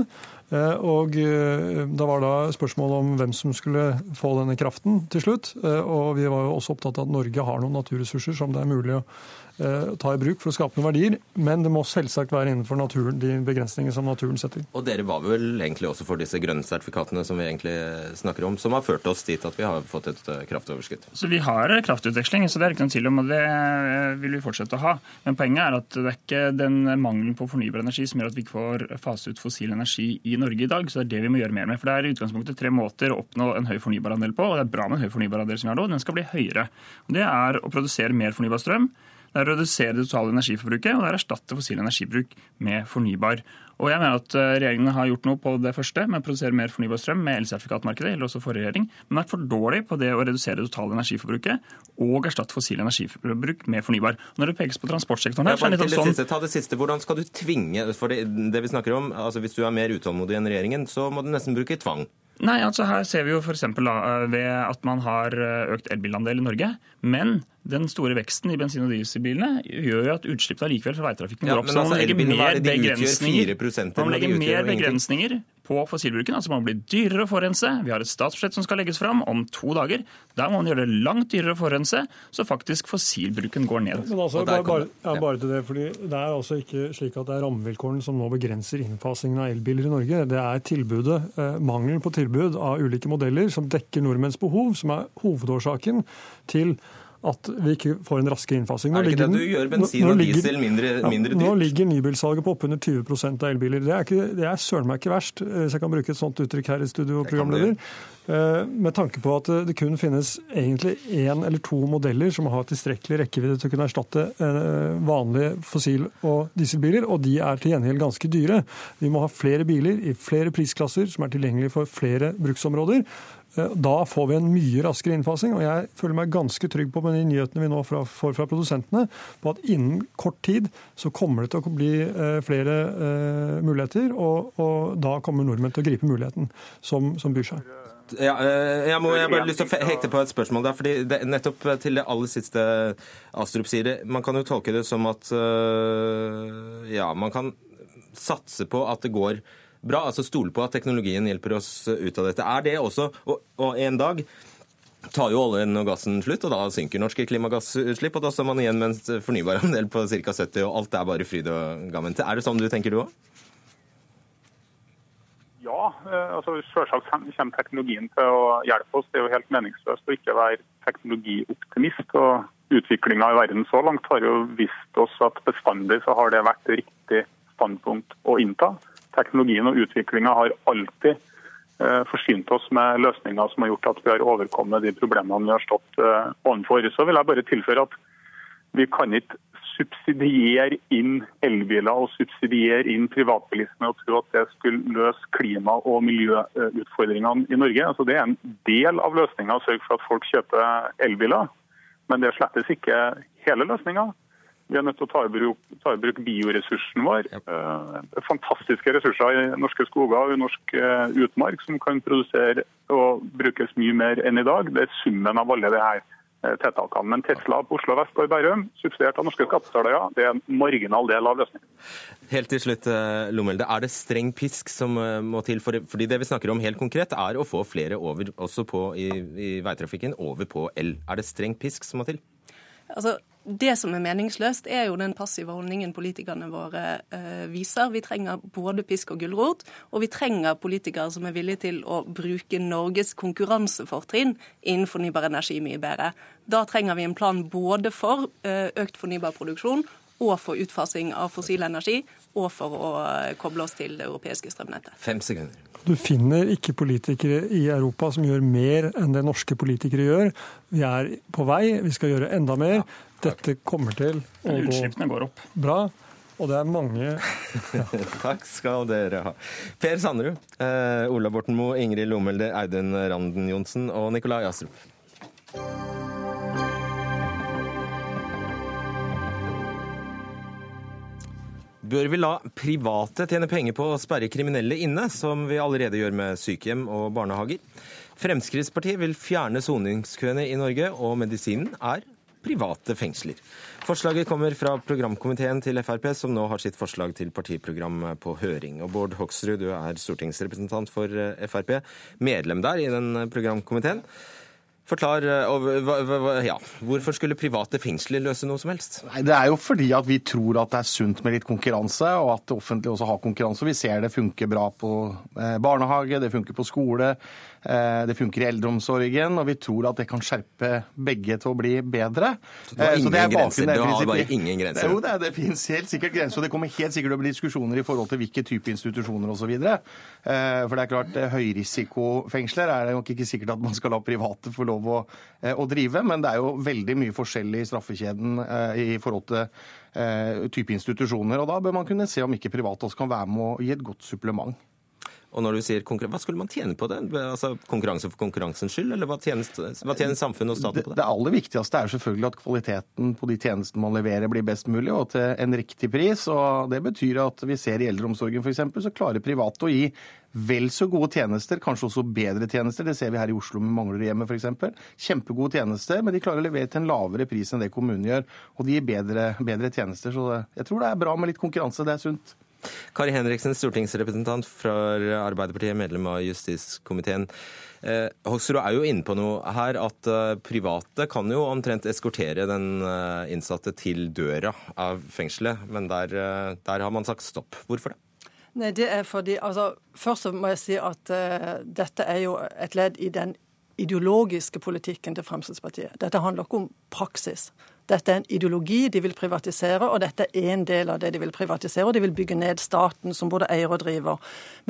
og Da var da spørsmålet om hvem som skulle få denne kraften til slutt. Og vi var jo også opptatt av at Norge har noen naturressurser som det er mulig å Eh, ta i bruk for å skape noen verdier. Men det må selvsagt være innenfor naturen, de begrensninger som naturen setter. Og dere var vel egentlig også for disse grønne sertifikatene som vi egentlig snakker om, som har ført oss dit at vi har fått et eh, kraftoverskudd? Så Vi har kraftutveksling, så det er ikke noen tvil om, og det eh, vil vi fortsette å ha. Men poenget er at det er ikke den mangelen på fornybar energi som gjør at vi ikke får fase ut fossil energi i Norge i dag. Så det er det vi må gjøre mer med. For det er i utgangspunktet tre måter å oppnå en høy fornybarandel på, og det er bra med en høy fornybarandel som vi har nå. Den skal bli høyere. Og det er å produsere mer fornybar strøm det er å redusere det totale energiforbruket, og det er å erstatte fossil energibruk med fornybar. Og jeg mener at eh, Regjeringen har gjort noe på det første, med å produsere mer fornybar strøm med elsertifikatmarkedet, eller også forrige regjering, men vært for dårlig på det å redusere det totale energiforbruket og erstatte fossil energiforbruk med fornybar. Når det pekes på transportsektoren her, så er det litt sånn... Siste, ta det siste. Hvordan skal du tvinge For det, det vi snakker om, altså hvis du er mer utålmodig enn regjeringen, så må du nesten bruke tvang. Nei, altså Her ser vi jo f.eks. ved at man har eh, økt elbilandel i Norge. Men den store veksten i bensin- og dieselbilene gjør jo at utslippene likevel fra veitrafikken går opp. Ja, så man altså, legger mer begrensninger, man legger mer begrensninger på fossilbruken. altså Man blir dyrere å forurense. Vi har et statsbudsjett som skal legges fram om to dager. Der må man gjøre det langt dyrere å forurense, så faktisk fossilbruken går ned. Men altså, bare, bare, ja, bare til Det fordi det er altså ikke slik at det er rammevilkårene som nå begrenser innfasingen av elbiler i Norge. Det er tilbudet, eh, mangelen på tilbud av ulike modeller som dekker nordmenns behov, som er hovedårsaken til at vi ikke får en raskere innfasing. Nå er det ikke det du gjør bensin og diesel mindre, mindre dyrt? Nå ligger nybilsalget på oppunder 20 av elbiler. Det er, ikke, det er søren meg ikke verst, eh, hvis jeg kan bruke et sånt uttrykk her i studio, programleder. Eh, med tanke på at det kun finnes egentlig én eller to modeller som har tilstrekkelig rekkevidde til å kunne erstatte eh, vanlige fossil- og dieselbiler, og de er til gjengjeld ganske dyre. Vi må ha flere biler i flere prisklasser som er tilgjengelige for flere bruksområder. Eh, da får vi en mye raskere innfasing, og jeg føler meg ganske trygg på med de nyhetene vi nå får fra produsentene, på at innen kort tid så kommer det til å bli eh, flere eh, muligheter, og, og da kommer nordmenn til å gripe muligheten som, som byr seg. Ja, jeg, må, jeg bare lyst til å hekte på et spørsmål der. fordi det, Nettopp til det aller siste Astrup sier. Man kan jo tolke det som at ja, man kan satse på at det går bra. Altså stole på at teknologien hjelper oss ut av dette. Er det også Og, og en dag tar jo oljen og gassen slutt, og da synker norske klimagassutslipp. Og da står man igjen med en fornybarandel på ca. 70, og alt er bare fryd og gammen. Er det sånn du tenker du òg? Ja, eh, altså selvsagt kommer teknologien til å hjelpe oss. Det er jo helt meningsløst å ikke være teknologioptimist. og Utviklinga i verden så langt har jo vist oss at bestandig så har det vært riktig standpunkt å innta teknologien og utviklinga har alltid eh, forsynt oss med løsninger som har gjort at vi har overkommet de problemene vi har stått ovenfor. overfor. Så vil jeg bare tilføre at vi kan ikke subsidiere inn elbiler og subsidiere inn privatbilisme og tro at det skulle løse klima- og miljøutfordringene i Norge. Altså, det er en del av løsninga å sørge for at folk kjøper elbiler, men det slettes ikke hele løsninga. Vi er nødt til å ta i bruk, ta i bruk bioressursen vår. Ja. Uh, fantastiske ressurser i norske skoger og i norsk uh, utmark som kan produsere og brukes mye mer enn i dag. Det er summen av alle de her uh, tiltakene. Men Tesla på Oslo vest og i Bærum, subsidiert av norske skattebetalere, det er en marginal del av løsningen. Helt til slutt, Lommelde. Er det streng pisk som må til? Fordi det vi snakker om helt konkret, er å få flere over, også på, i, i veitrafikken over på el. Er det streng pisk som må til? Altså, det som er meningsløst, er jo den passive holdningen politikerne våre eh, viser. Vi trenger både pisk og gulrot, og vi trenger politikere som er villige til å bruke Norges konkurransefortrinn innen fornybar energi mye bedre. Da trenger vi en plan både for eh, økt fornybar produksjon og for utfasing av fossil energi, og for å eh, koble oss til det europeiske strømnettet. Fem sekunder. Du finner ikke politikere i Europa som gjør mer enn det norske politikere gjør. Vi er på vei, vi skal gjøre enda mer. Dette kommer til å gå Utslippene går opp. Bra. Og det er mange ja. Takk skal dere ha. Per Sanderud, eh, Ola Borten Moe, Ingrid Lomelde, Audun Randen Johnsen og Nikolai Astrup. Bør vi la private tjene penger på å sperre kriminelle inne, som vi allerede gjør med sykehjem og barnehager? Fremskrittspartiet vil fjerne soningskøene i Norge, og medisinen er private fengsler. Forslaget kommer fra programkomiteen til Frp, som nå har sitt forslag til partiprogram på høring. Og Bård Hoksrud, du er stortingsrepresentant for eh, Frp, medlem der i den programkomiteen. Forklar, eh, ja, Hvorfor skulle private fengsler løse noe som helst? Nei, Det er jo fordi at vi tror at det er sunt med litt konkurranse, og at det offentlige også har konkurranse. Vi ser det funker bra på eh, barnehage, det funker på skole. Eh, det funker i eldreomsorgen, og vi tror at det kan skjerpe begge til å bli bedre. Så du har ingen grenser? Du har bare ingen grenser? Jo, det, det finnes helt sikkert grenser, og det kommer helt sikkert å bli diskusjoner i forhold til hvilke type institusjoner osv. For det er klart, høyrisikofengsler er det nok ikke sikkert at man skal la private få lov å, å drive, men det er jo veldig mye forskjellig i straffekjeden i forhold til type institusjoner. og Da bør man kunne se om ikke private også kan være med å gi et godt supplement. Og når du sier Hva skulle man tjene på det? Altså Konkurranse for konkurransens skyld, eller hva tjener, hva tjener samfunnet og staten på det? Det aller viktigste er selvfølgelig at kvaliteten på de tjenestene man leverer blir best mulig, og til en riktig pris. og Det betyr at vi ser i eldreomsorgen f.eks. så klarer private å gi vel så gode tjenester, kanskje også bedre tjenester. Det ser vi her i Oslo med Manglerudhjemmet f.eks. Kjempegode tjenester, men de klarer å levere til en lavere pris enn det kommunen gjør. Og de gir bedre, bedre tjenester. Så jeg tror det er bra med litt konkurranse. Det er sunt. Kari Henriksen, stortingsrepresentant fra Arbeiderpartiet, medlem av justiskomiteen. Eh, Hoksrud er jo inne på noe her, at uh, private kan jo omtrent eskortere den uh, innsatte til døra av fengselet, men der, uh, der, har man sagt stopp. Hvorfor det? Nei, det er fordi, altså, Først må jeg si at dette er jo et ledd i den ideologiske politikken til Fremskrittspartiet. Dette handler ikke om praksis. Dette er en ideologi de vil privatisere, og dette er en del av det de vil privatisere. Og de vil bygge ned staten som både eier og driver.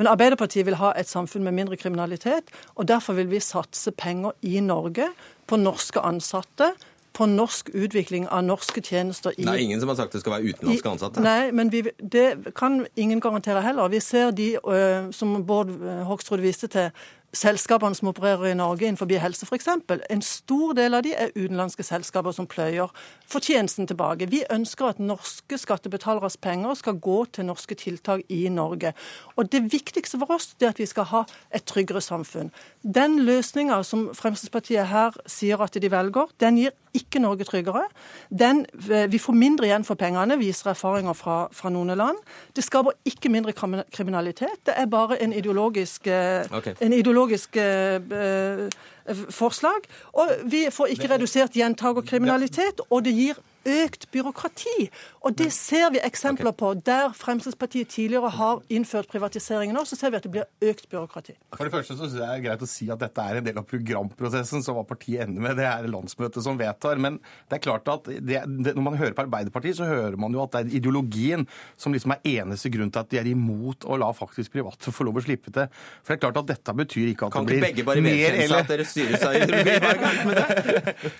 Men Arbeiderpartiet vil ha et samfunn med mindre kriminalitet, og derfor vil vi satse penger i Norge på norske ansatte på norsk utvikling av norske tjenester i Det er ingen som har sagt det skal være utenlandske ansatte? Nei, men vi, det kan ingen garantere heller. Vi ser de, som Bård Hoksrud viste til, selskapene som opererer i Norge innenfor helse f.eks. En stor del av de er utenlandske selskaper som pløyer fortjenesten tilbake. Vi ønsker at norske skattebetaleres penger skal gå til norske tiltak i Norge. Og Det viktigste for oss er at vi skal ha et tryggere samfunn. Den løsninga som Fremskrittspartiet her sier at de velger, den gir ikke Norge tryggere. Den, vi får mindre igjen for pengene, viser erfaringer fra, fra noen land. Det skaper ikke mindre kriminalitet. Det er bare en ideologisk, okay. en ideologisk uh, forslag. Og vi får ikke redusert gjentakerkriminalitet, og det gir økt byråkrati. Og det ser vi eksempler på. Der Fremskrittspartiet tidligere har innført privatisering nå, så ser vi at det blir økt byråkrati. For det første så synes jeg det er greit å si at dette er en del av programprosessen som hva partiet ender med. Det er landsmøtet som vedtar. Men det er klart at det, det, når man hører på Arbeiderpartiet, så hører man jo at det er ideologien som liksom er eneste grunn til at de er imot å la faktisk private få lov å slippe til. For det er klart at dette betyr ikke at kan det blir mer ikke begge bare vedkjenne at dere styres av ideologi?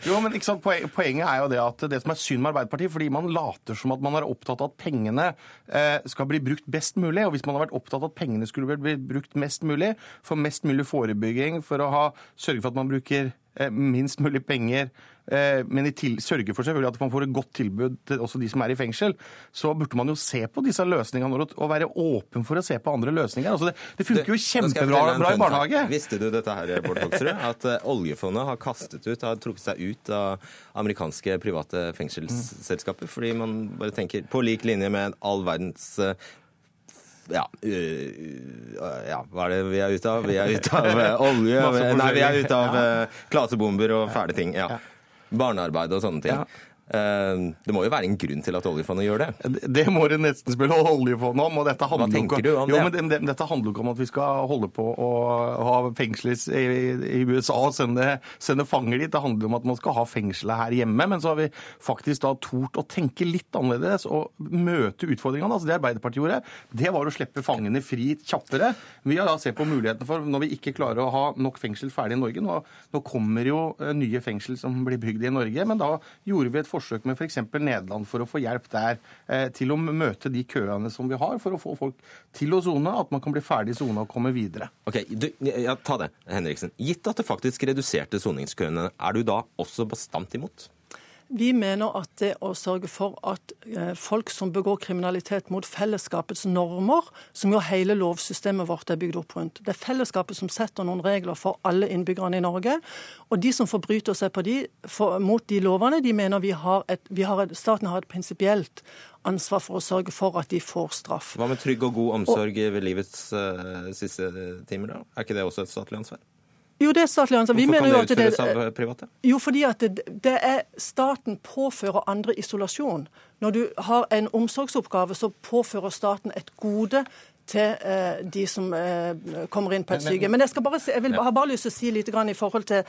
jo, men ikke sant, Poenget er jo det at det som er synd med Arbeiderpartiet, fordi man later som at man er opptatt av at pengene eh, skal bli brukt best mulig. Og hvis man har vært opptatt av at pengene skulle bli brukt mest mulig, for mest mulig forebygging, for å ha, sørge for at man bruker Eh, minst mulig penger, men i til, sørge for selvfølgelig at man får et godt tilbud til også de som er i fengsel, så burde man jo se på disse løsningene og være åpen for å se på andre løsninger. Altså det, det funker jo kjempebra i barnehage. Visste du dette her, Bård Hoksrud? At eh, oljefondet har kastet ut, har trukket seg ut av amerikanske private fengselsselskaper? Fordi man bare tenker på lik linje med all verdens ja, ja, hva er det vi er ute av? Vi er ute av olje Nei, vi er ute av klasebomber og fæle ting. ja. Barnearbeid og sånne ting. Eh, det må jo være en grunn til at oljefondet gjør det? Det må det nesten spille oljefondet om. og dette Hva tenker du om det? Jo, men det, Dette handler ikke om at vi skal holde på å ha fengsler i, i USA og sende, sende, fanger dit. Det handler om at man skal ha fengselet her hjemme. Men så har vi faktisk da tort å tenke litt annerledes og møte utfordringene. Altså Det Arbeiderpartiet gjorde, det var å slippe fangene fri kjappere. Vi har da sett på mulighetene for, når vi ikke klarer å ha nok fengsel ferdig i Norge Nå, nå kommer jo eh, nye fengsel som blir bygd i Norge, men da gjorde vi et forsøk forsøk med f.eks. For Nederland for å få hjelp der eh, til å møte de køene som vi har, for å få folk til å sone, at man kan bli ferdig sona og komme videre. Ok, du, ja, Ta det, Henriksen. Gitt at det faktisk reduserte soningskøene, er du da også bastant imot? Vi mener at det å sørge for at eh, folk som begår kriminalitet mot fellesskapets normer, som jo hele lovsystemet vårt er bygd opp rundt Det er fellesskapet som setter noen regler for alle innbyggerne i Norge. Og de som forbryter seg på de, for, mot de lovene, de mener vi har et, vi har et, staten har et prinsipielt ansvar for å sørge for at de får straff. Hva med trygg og god omsorg ved livets uh, siste timer, da? Er ikke det også et statlig ansvar? Jo, det er statlig ansvar. Hvorfor kan det at utføres av private? Jo, fordi at det, det, er staten påfører andre isolasjon. Når du har en omsorgsoppgave, så påfører staten et gode til eh, de som eh, kommer inn på et sykehjem. Men jeg, skal bare jeg vil, har bare lyst til å si litt i forhold til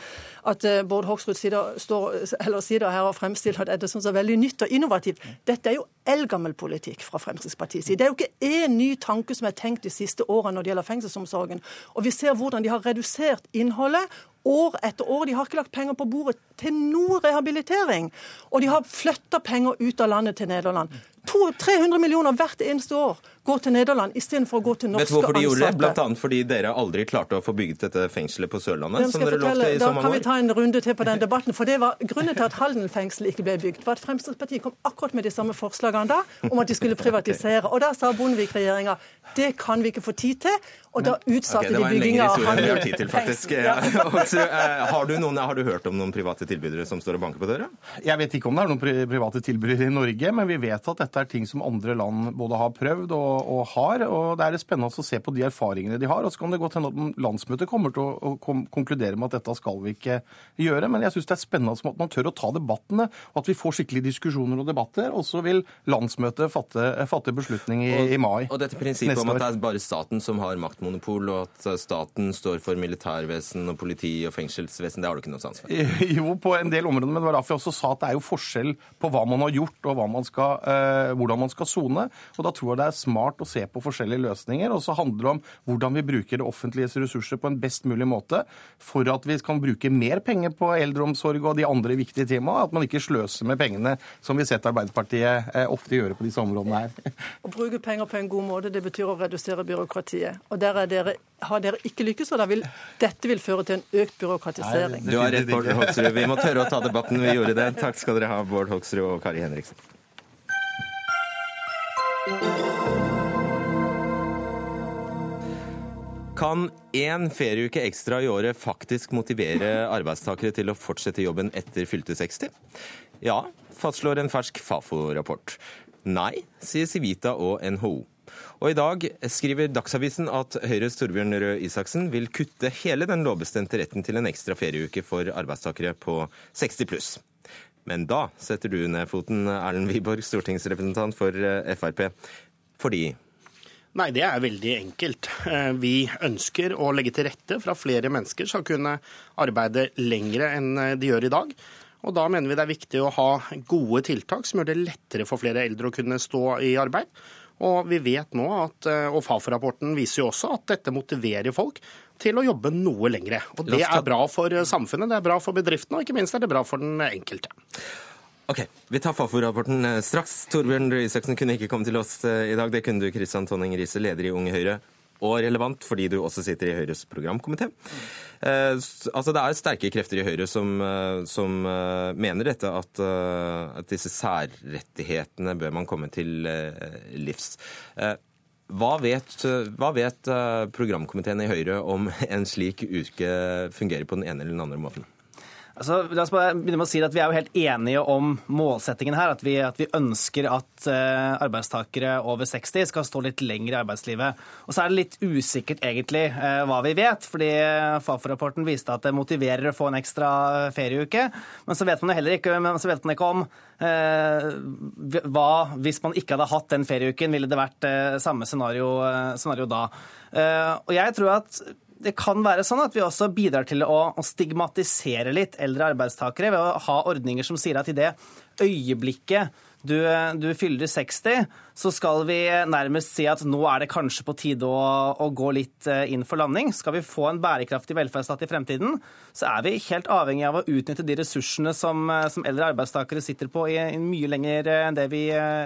at eh, Bård Hoksrud sier, står, sier her og fremstiller dette som så veldig nytt og innovativt. Dette er jo eldgammel politikk fra Fremskrittspartiets side. Det er jo ikke én ny tanke som er tenkt de siste årene når det gjelder fengselsomsorgen. Og vi ser hvordan de har redusert innholdet år etter år. De har ikke lagt penger på bordet til noe rehabilitering. Og de har flytta penger ut av landet til Nederland. 300 millioner hvert eneste år går til Nederland istedenfor å gå til norske ansatte. Vet du hvorfor de gjorde det? Blant annet fordi dere aldri klarte å få bygget dette fengselet på Sørlandet. som dere lovte i så. Da kan vi ta en runde til på den debatten. For det var Grunnen til at Halden fengsel ikke ble bygd, var at Fremskrittspartiet kom akkurat med de samme forslagene da, om at de skulle privatisere. Og da sa Bondevik-regjeringa det kan vi ikke få tid til, og da utsatte okay, de bygginga av Halden fengsel. Ja. Eh, har, du noen, har du hørt om noen private tilbydere som står og banker på døra? Jeg vet ikke om det er noen private tilbydere i Norge, men vi vet at dette er ting som andre land både har prøvd og, og har. og Det er spennende å se på de erfaringene de har. og Så kan det godt hende at landsmøtet kommer til å, å konkludere med at dette skal vi ikke gjøre. Men jeg syns det er spennende at man tør å ta debattene, og at vi får skikkelige diskusjoner og debatter. Og så vil landsmøtet fatte, fatte beslutning i, og, i mai. Og dette prinsippet om at det er bare staten som har maktmonopol, og at staten står for militærvesen og politi og fengselsvesen, det har du ikke noe sans for? Jo, på en del områder, men det var derfor jeg også sa at det er jo forskjell på hva man har gjort og hva man skal, eh, hvordan man skal sone. Og da tror jeg det er smart å se på forskjellige løsninger. Og så handler det om hvordan vi bruker det offentliges ressurser på en best mulig måte for at vi kan bruke mer penger på eldreomsorg og de andre viktige temaene. At man ikke sløser med pengene, som vi har sett Arbeiderpartiet eh, ofte gjøre på disse områdene her. Å bruke penger på en god måte, det betyr å redusere byråkratiet. Og der dere, har dere ikke lykkes, og vil, dette vil føre til en økt byråkratisering. Du har rett, Bård Hoksrud. Vi må tørre å ta debatten. Vi gjorde det. Takk skal dere ha, Bård Hoksrud og Kari Henriksen. Kan én ferieuke ekstra i året faktisk motivere arbeidstakere til å fortsette jobben etter fylte 60? Ja, fastslår en fersk Fafo-rapport. Nei, sier Civita og NHO. Og i dag skriver Dagsavisen at Høyres Torbjørn Røe Isaksen vil kutte hele den lovbestemte retten til en ekstra ferieuke for arbeidstakere på 60 pluss. Men da setter du ned foten, Erlend Wiborg, stortingsrepresentant for eh, Frp. Fordi Nei, det er veldig enkelt. Eh, vi ønsker å legge til rette for at flere mennesker skal kunne arbeide lengre enn eh, de gjør i dag. Og Da mener vi det er viktig å ha gode tiltak som gjør det lettere for flere eldre å kunne stå i arbeid. Og vi vet nå, at, og Fafo-rapporten viser jo også at dette motiverer folk til å jobbe noe lengre. Og Det er bra for samfunnet, det er bra for bedriftene, og ikke minst er det bra for den enkelte. Ok, Vi tar Fafo-rapporten eh, straks. Torbjørn Røe Isaksen kunne ikke komme til oss eh, i dag. Det kunne du, Kristian Tonning Riise, leder i Unge Høyre. Og relevant fordi du også sitter i Høyres programkomité. Eh, altså det er sterke krefter i Høyre som, eh, som mener dette, at, at, disse særrettighetene bør man komme til livs. Hva vet, hva vet programkomiteen i Høyre om en slik uke fungerer på den ene eller den andre måten? Altså, la oss bare begynne med å si at Vi er jo helt enige om målsettingen her. At vi, at vi ønsker at uh, arbeidstakere over 60 skal stå litt lenger i arbeidslivet. Og Så er det litt usikkert egentlig uh, hva vi vet. fordi Fafo-rapporten viste at det motiverer å få en ekstra ferieuke. Men så vet man jo heller ikke, man ikke om uh, hva Hvis man ikke hadde hatt den ferieuken, ville det vært samme scenario, scenario da. Og jeg tror at det kan være sånn at vi også bidrar til å, stigmatisere litt eldre arbeidstakere ved å ha ordninger som sier at i det øyeblikket du, du, fyller 60, så skal vi nærmest si at nå er det kanskje på tide å, å, gå litt eh, inn for landing. Skal vi få en bærekraftig velferdsstat i fremtiden, så er vi helt avhengig av å utnytte de ressursene som, eh, som eldre arbeidstakere sitter på i, i mye lenger enn det vi,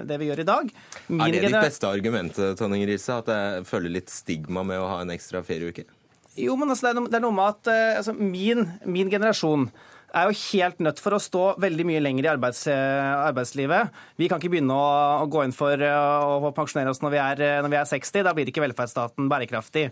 det vi, gjør i dag. Min er det ditt beste argument, Tonning Riise, at jeg føler litt stigma med å ha en ekstra ferieuke? Jo, men altså, det, er noe, med at uh, altså, min, min, generasjon er jo helt nødt for å stå veldig mye lenger i arbeids, arbeidslivet. Vi kan ikke begynne å, å gå inn for å pensjonere oss når vi, er, når vi er 60. Da blir ikke velferdsstaten bærekraftig.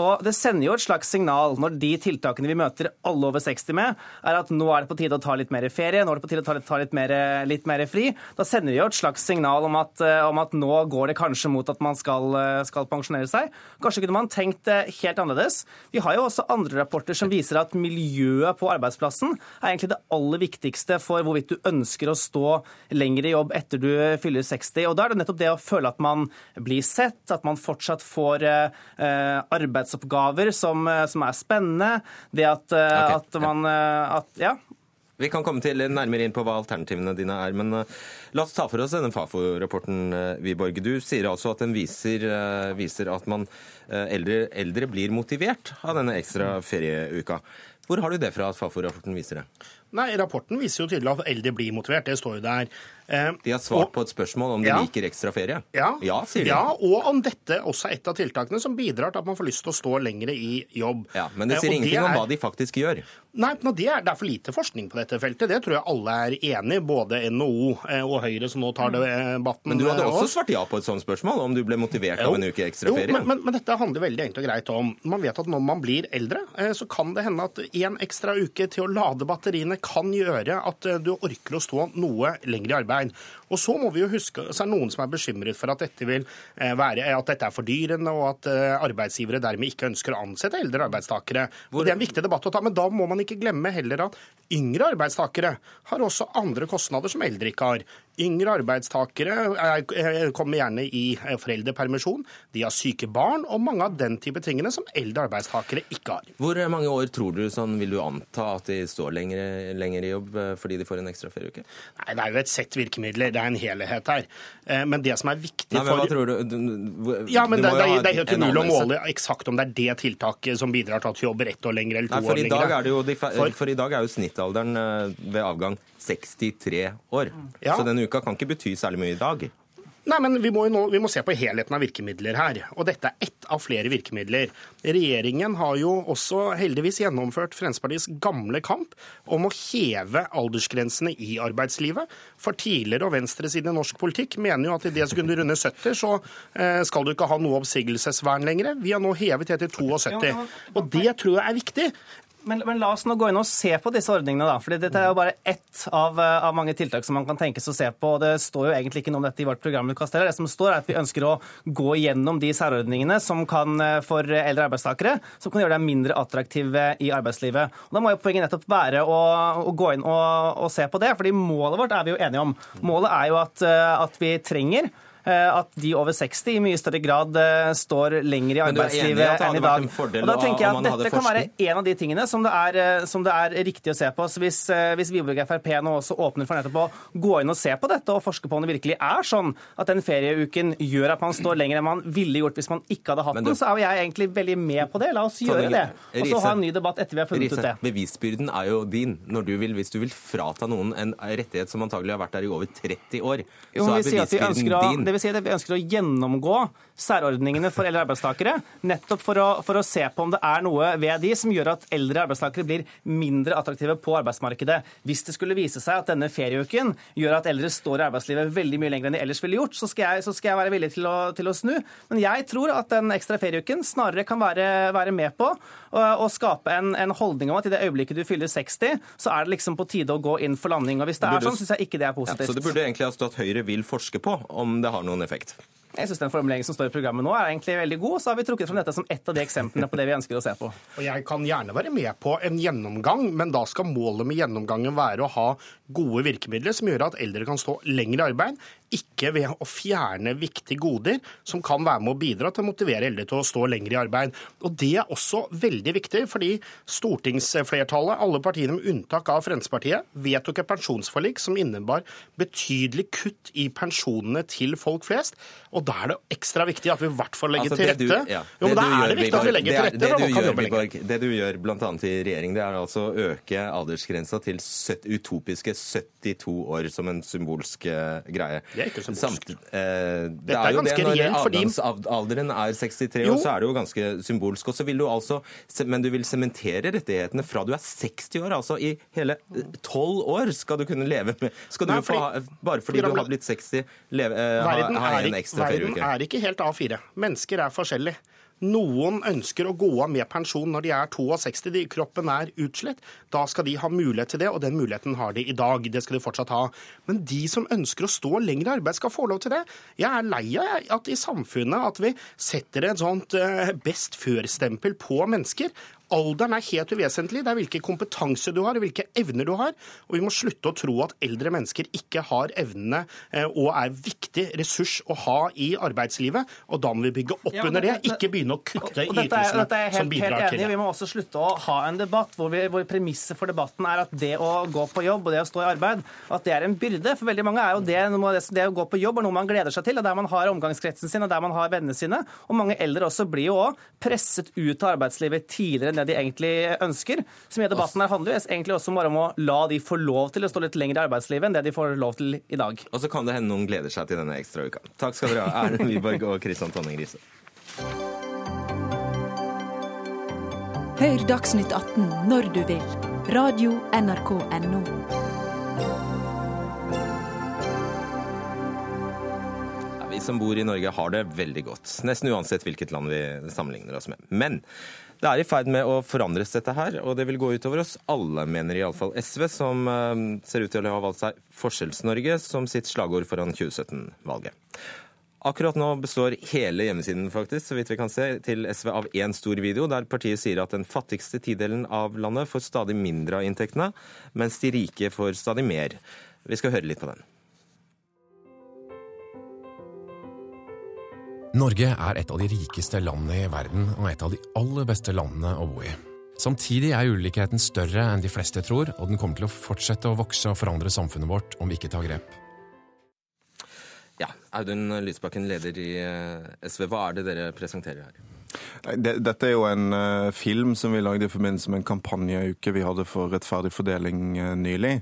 Og Det sender jo et slags signal når de tiltakene vi møter alle over 60 med, er at nå er det på tide å ta litt mer ferie, nå er det på tide å ta litt, ta litt, mer, litt mer, fri. Da sender vi jo et slags signal om at, om at, nå går det kanskje mot at man skal, skal pensjonere seg. Kanskje kunne man tenkt helt annerledes. Vi har jo også andre rapporter som viser at miljøet på arbeidsplassen er egentlig det aller viktigste for hvorvidt du ønsker å stå lenger i jobb etter du fyller 60. Og Da er det nettopp det å føle at man blir sett, at man fortsatt får eh, arbeidsoppgaver som, som, er spennende. Det at, okay, at man at, ja. Vi kan komme til nærmere inn på hva alternativene dine er. Men la oss ta for oss denne Fafo-rapporten, Wiborg. Du sier altså at den viser, viser at man, eldre, eldre, blir motivert av denne ekstra ferieuka. Hvor har du det fra at Fafo-rapporten viser det? Nei, Rapporten viser jo tydelig at eldre blir motivert. Det står jo der. Eh, de har svart og, på et spørsmål om de ja, liker ekstra ferie? Ja, ja, sier de. Ja, og om dette også er et av tiltakene som bidrar til at man får lyst til å stå lenger i jobb. Ja, Men det sier eh, ingenting det er, om hva de faktisk gjør? Nei, men det er, det er, for lite forskning på dette feltet. Det tror jeg alle er enig i, både NHO eh, og Høyre som nå tar debatten. Men du hadde også svart ja på et sånt spørsmål, om du ble motivert jo, av en uke ekstra ferie? Jo, men, men, men, dette handler veldig enkelt og greit om Man vet at når man blir eldre, så kan det hende at en ekstra uke til å lade batteriene kan gjøre at du orker å stå noe lenger i arbeid. Og så må vi jo huske, så er det noen som er bekymret for at dette, vil eh, være, at dette er fordyrende, og at eh, arbeidsgivere dermed ikke ønsker å ansette eldre arbeidstakere. Og Det er en viktig debatt å ta, men da må man ikke glemme heller at yngre arbeidstakere har også andre kostnader som eldre ikke har. Yngre arbeidstakere eh, kommer gjerne i foreldrepermisjon, de har syke barn og mange av den type tingene som eldre arbeidstakere ikke har. Hvor mange år tror du sånn vil du anta at de står lenger, lenger i jobb fordi de får en ekstra ferieuke? Nei, Det er jo et sett virkemidler det er en helhet her. Eh, men det som er viktig Nei, men hva tror du? du, du ja, men det, det, det, er helt umulig å måle eksakt om det er det tiltaket som bidrar til at du jobber ett år lenger eller to Nei, år lenger. For, for, i dag er jo snittalderen eh, ved avgang 63 år. Ja. Så denne uka kan ikke bety særlig mye i dag. Nei, men vi må, nå, vi må, se på helheten av virkemidler her. Og dette er ett av flere virkemidler. Regjeringen har jo også heldigvis gjennomført Fremskrittspartiets gamle kamp om å heve aldersgrensene i arbeidslivet. For tidligere og venstresiden i norsk politikk mener jo at i det sekundet runde runder 70, så eh, skal du ikke ha noe oppsigelsesvern lenger. Vi har nå hevet det til 72. Og det tror jeg er viktig. Men, men, la oss nå gå inn og se på disse ordningene, da. For dette er jo bare ett av, eh, av, mange tiltak som man kan tenkes å se på. og Det står jo egentlig ikke noe om dette i vårt programutkast heller. Det som står, er at vi ønsker å gå gjennom de særordningene som kan eh, for eldre arbeidstakere, som kan gjøre deg mindre attraktive i arbeidslivet. Og Da må jo poenget nettopp være å, å gå inn og, og, se på det. fordi målet vårt er vi jo enige om. Målet er jo at, eh, at vi trenger Eh, at de over 60 i mye større grad eh, står lenger i arbeidslivet enn i dag. Og da tenker jeg at Dette kan være en av de tingene som det er, eh, som det er riktig å se på. Så Hvis, hvis Wiborg Frp nå også åpner for nettopp å gå inn og se på dette og forske på om det virkelig er sånn at den ferieuken gjør at man står lenger enn man ville gjort hvis man ikke hadde hatt den, så er jo jeg egentlig veldig med på det. La oss gjøre det. Og så ha en ny debatt etter vi har funnet ut det. Bevisbyrden er jo din når du vil, hvis du vil frata noen en rettighet som antagelig har vært der i over 30 år. Så er bevisbyrden din vil si at vi ønsker å gjennomgå særordningene for eldre arbeidstakere, nettopp for å, for å, se på om det er noe ved de som gjør at eldre arbeidstakere blir mindre attraktive på arbeidsmarkedet. Hvis det skulle vise seg at denne ferieuken gjør at eldre står i arbeidslivet veldig mye lenger enn de ellers ville gjort, så skal jeg, så skal jeg være villig til å, til å, snu. Men jeg tror at den ekstra ferieuken snarere kan være, være med på å skape en, en, holdning om at i det øyeblikket du fyller 60, så er det liksom på tide å gå inn for landing. Og hvis det, er sånn, syns jeg ikke det er positivt. Ja, så det burde egentlig ha stått Høyre vil forske på om det har noen effekt? Jeg syns den formuleringen som står i programmet nå er egentlig veldig god. Så har vi trukket fram dette som ett av de eksemplene på det vi ønsker å se på. Og Jeg kan gjerne være med på en gjennomgang, men da skal målet med gjennomgangen være å ha gode virkemidler som gjør at eldre kan stå lenger i arbeid, ikke ved å fjerne viktige goder som kan være med å bidra til å motivere eldre til å stå lenger i arbeid. Og Det er også veldig viktig, fordi stortingsflertallet, alle partiene med unntak av Fremskrittspartiet, vedtok et pensjonsforlik som innebar betydelig kutt i pensjonene til folk flest. Og da er det ekstra viktig at vi i hvert fall legger altså, til rette. Du, ja, jo, men da er det viktig at vi legger til rette. Det, det, du, gjør, Biborg, det du gjør bl.a. i regjering, det er altså å øke aldersgrensa til utopiske 72 år som en symbolsk uh, greie. Det er ikke symbolsk. Samt, eh, det Dette er jo det når avgangsalderen er 63 Jo. år, så er det jo ganske symbolsk. Og så vil du altså, men du vil sementere rettighetene fra du er 60 år. Altså i hele tolv år skal du kunne leve med Skal du Nei, fordi- få, bare fordi du har blitt 60, leve, eh, ha, ha en ekstra ferieuke. verden er ikke helt A4. Mennesker er forskjellige. Noen ønsker å gå av med pensjon når de er 62, de, kroppen er utslitt. Da skal de ha mulighet til det, og den muligheten har de i dag. Det skal de fortsatt ha. Men de som ønsker å stå lenger i arbeid, skal få lov til det. Jeg er lei av at i samfunnet at vi setter et sånt eh, best før-stempel på mennesker. Alderen er helt uvesentlig. Det er hvilken kompetanse du har, og hvilke evner du har. Og vi må slutte å tro at eldre mennesker ikke har evnene eh, og er viktig ressurs å ha i arbeidslivet. Og da må vi bygge opp Ja, under det, ikke begynne å kutte i ytelsene dette er helt, som bidrar helt enig til det. Vi må også slutte å ha en debatt hvor, vi, hvor premisset for debatten er at det å gå på jobb og det å stå i arbeid at det er en byrde. For veldig mange er jo det, det å gå på jobb er noe man gleder seg til, og der man har omgangskretsen sin og der man har vennene sine. Og mange eldre også blir jo også presset ut av arbeidslivet tidligere enn det de egentlig ønsker. Så mye av debatten her handler jo egentlig også bare om å la de få lov til å stå litt lenger i arbeidslivet enn det de får lov til i dag. Og så kan det hende noen gleder seg til denne ekstrauka. Takk skal dere ha, Erlend Wiborg og Kristian Tonning Riise. Hør Dagsnytt 18 når du vil. Radio NRK Radio.nrk.no. Vi som bor i Norge har det veldig godt, nesten uansett hvilket land vi sammenligner oss med. Men det er i ferd med å forandres, dette her, og det vil gå utover oss alle, mener iallfall SV, som eh, ser ut til å ha valgt seg Forskjells-Norge som sitt slagord foran 2017-valget. Akkurat nå består hele hjemmesiden faktisk, så vidt vi kan se, til SV av én stor video, der partiet sier at den fattigste tidelen av landet får stadig mindre av inntektene, mens de rike får stadig mer. Vi skal høre litt på den. Norge er et av de rikeste landene i verden og et av de aller beste landene å bo i. Samtidig er ulikheten større enn de fleste tror, og den kommer til å fortsette å vokse og forandre samfunnet vårt om vi ikke tar grep. Ja, Audun Lysbakken, leder i eh, SV. Hva er det dere presenterer her? Dette er jo en uh, film som vi lagde i forbindelse med en kampanjeuke vi hadde for rettferdig fordeling uh, nylig.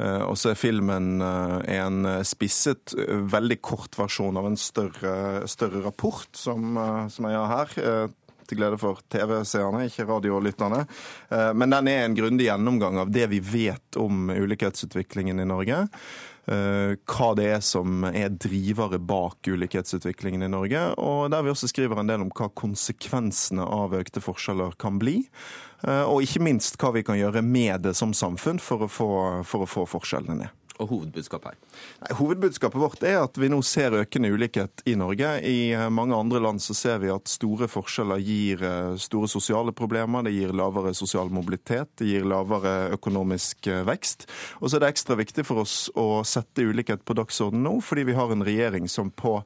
Uh, og så er filmen en spisset, veldig kort versjon av en større, større rapport som, som jeg har her til glede for TV-seerne, ikke radiolytterne. Men den er en grundig gjennomgang av det vi vet om ulikhetsutviklingen i Norge. Hva det er som er drivere bak ulikhetsutviklingen i Norge. Og der vi også skriver en del om hva konsekvensene av økte forskjeller kan bli. Og ikke minst hva vi kan gjøre med det som samfunn for å få, for å få forskjellene ned. Og hovedbudskapet her? Nei, hovedbudskapet vårt er at vi nå ser økende ulikhet i Norge. I mange andre land så ser vi at store forskjeller gir store sosiale problemer. Det gir lavere sosial mobilitet, det gir lavere økonomisk vekst. Og så er det ekstra viktig for oss å sette ulikhet på dagsordenen nå, fordi vi har en regjering som på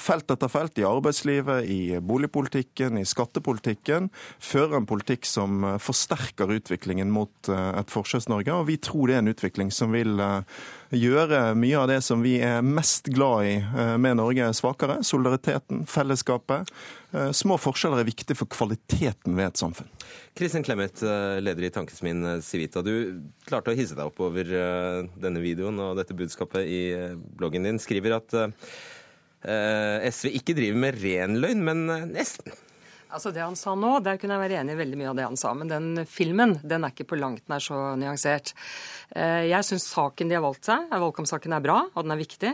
felt etter felt i arbeidslivet, i boligpolitikken, i skattepolitikken, fører en politikk som forsterker utviklingen mot et Forskjells-Norge. Og vi tror det er en utvikling som vil gjøre mye av det som vi er mest glad i med Norge svakere. Solidariteten, fellesskapet. Små forskjeller er viktig for kvaliteten ved et samfunn. Kristin Clemet, leder i Tankesmien Civita. Du klarte å hisse deg opp over denne videoen og dette budskapet i bloggen din. Skriver at SV ikke driver med ren løgn, men nesten. Altså Det han sa nå, der kunne jeg være enig i veldig mye av det han sa. Men den filmen den er ikke på langt nær så nyansert. Jeg syns saken de har valgt seg, valgkampsaken er bra, og den er viktig.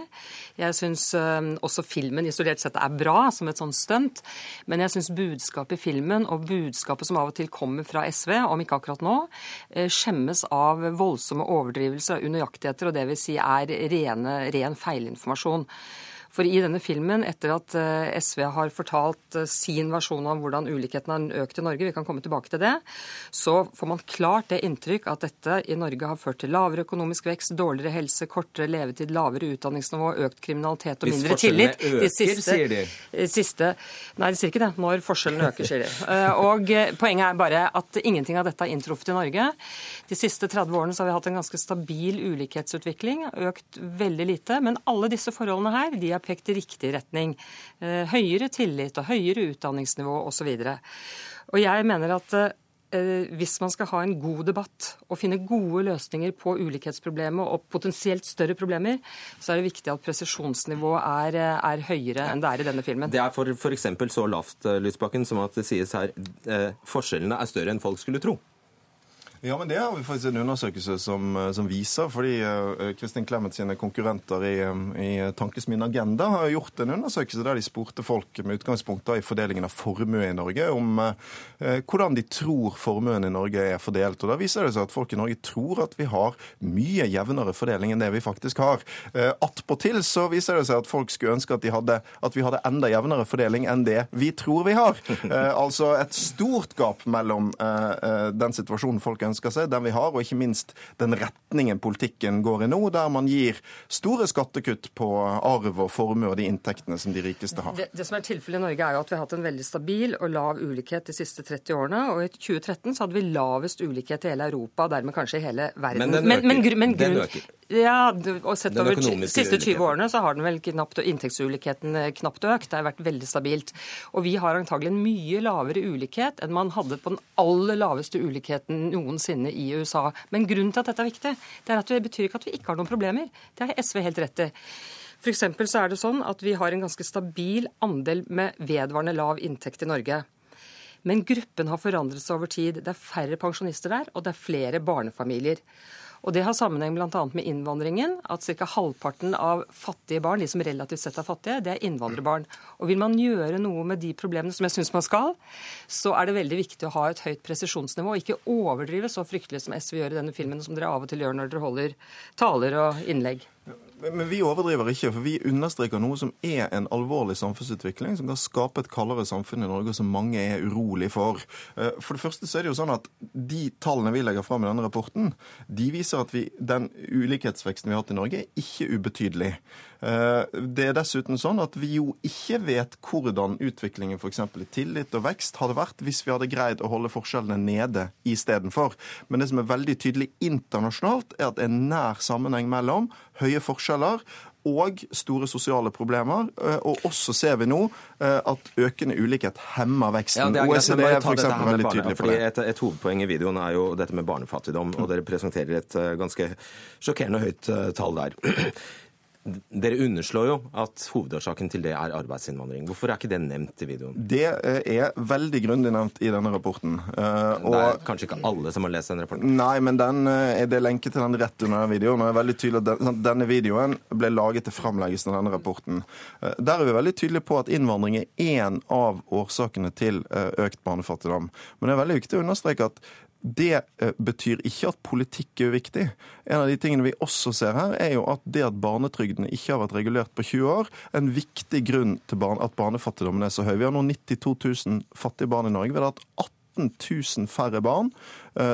Jeg syns også filmen isolert sett er bra, som et sånt stunt. Men jeg syns budskapet i filmen, og budskapet som av og til kommer fra SV, om ikke akkurat nå, skjemmes av voldsomme overdrivelser og unøyaktigheter, og det vil si er rene, ren feilinformasjon. For i denne filmen, etter at SV har fortalt sin versjon av hvordan ulikheten har økt i Norge, vi kan komme tilbake til det, så får man klart det inntrykk at dette i Norge har ført til lavere økonomisk vekst, dårligere helse, kortere levetid, lavere utdanningsnivå, økt kriminalitet og Hvis mindre tillit. Hvis forskjellene øker, siste, sier de. Siste, nei, de sier ikke det. Når forskjellene øker, sier de. Og poenget er bare at ingenting av dette har inntruffet i Norge. De siste 30 årene så har vi hatt en ganske stabil ulikhetsutvikling, økt veldig lite. Men alle disse forholdene her, de har pekt i riktig retning. Høyere tillit og høyere utdanningsnivå osv. Og jeg mener at eh, hvis man skal ha en god debatt og finne gode løsninger på ulikhetsproblemet og potensielt større problemer, så er det viktig at presisjonsnivået er, eh, er høyere enn det er i denne filmen. Det er for f.eks. så lavt Lysbakken, som at det sies her eh, forskjellene er større enn folk skulle tro. Ja, men Det har vi faktisk en undersøkelse som, eh, som viser. fordi uh, Kristin Clemet sine konkurrenter i, i Tankesmien Agenda har gjort en undersøkelse der de spurte folk med utgangspunkt i fordelingen av formue i Norge om uh, hvordan de tror formuen i Norge er fordelt. Og Da viser det seg at folk i Norge tror at vi har mye jevnere fordeling enn det vi faktisk har. Uh, Attpåtil så viser det seg at folk skulle ønske at, de hadde, at vi hadde enda jevnere fordeling enn det vi tror vi har. Uh, altså et stort gap mellom den situasjonen folk ønsker ønsker seg, den vi har, og ikke minst den retningen politikken går i nå, der man gir store skattekutt på arv og formue og de inntektene som de rikeste har. Det, det som er tilfellet i Norge, er jo at vi har hatt en veldig stabil og lav ulikhet de siste 30 årene. Og i 2013 så hadde vi lavest ulikhet i hele Europa, og dermed kanskje i hele verden. Men den øker. Men, men, men grunn, den øker. Ja, og sett over de siste 20 årene så har den vel knapt, inntektsulikheten eh, knapt økt. Det har vært veldig stabilt. Og vi har antagelig en mye lavere ulikhet enn man hadde på den aller laveste ulikheten noensinne i USA. Men grunnen til at dette er viktig, det er at det betyr ikke at vi ikke har noen problemer. Det har SV helt rett i. For så er det sånn at Vi har en ganske stabil andel med vedvarende lav inntekt i Norge. Men gruppen har forandret seg over tid. Det er færre pensjonister der, og det er flere barnefamilier. Og Det har sammenheng bl.a. med innvandringen. At ca. halvparten av fattige barn, de som relativt sett er fattige, det er innvandrerbarn. Og Vil man gjøre noe med de problemene, som jeg syns man skal, så er det veldig viktig å ha et høyt presisjonsnivå. Ikke overdrive så fryktelig som SV gjør i denne filmen, som dere av og til gjør når dere holder taler og innlegg. Men vi overdriver ikke, for vi understreker noe som er en alvorlig samfunnsutvikling, som kan skape et kaldere samfunn i Norge, som mange er urolig for. Eh, for det første så er det jo sånn at De tallene vi legger fram i denne rapporten, de viser at vi, den ulikhetsveksten vi har hatt i Norge, er ikke ubetydelig. Eh, det er dessuten sånn at vi jo ikke vet hvordan utviklingen f.eks. i tillit og vekst hadde vært hvis vi hadde greid å holde forskjellene nede istedenfor. Men det som er veldig tydelig internasjonalt, er at det er nær sammenheng mellom høye forskjeller og store sosiale problemer. Eh, og også ser vi nå eh, at økende ulikhet hemmer veksten. Ja, OECD er f.eks. veldig tydelig på det. Et, et, hovedpoeng i videoen er jo dette med barnefattigdom, og dere presenterer et ganske sjokkerende høyt tall der. Dere underslår jo at hovedårsaken til det er arbeidsinnvandring. Hvorfor er ikke det nevnt i videoen? Det eh, er veldig grundig nevnt i denne rapporten. Og, det er kanskje ikke alle som har lest den rapporten? Nei, men den, eh, er det lenke til den rett under videoen. og det er veldig tydelig at Denne videoen ble laget til framleggelsen av denne rapporten. Eh, der er vi veldig tydelige på at innvandring er én av årsakene til økt barnefattigdom. Men det er veldig viktig å understreke at det eh, betyr ikke at politikk er uviktig. En av de tingene vi også ser her, er jo at det at barnetrygden ikke har vært regulert på 20 år, er en viktig grunn til at barnefattigdommen er så høy. Vi har nå 92 000 fattige barn i Norge. Vi har hatt 18 000 færre barn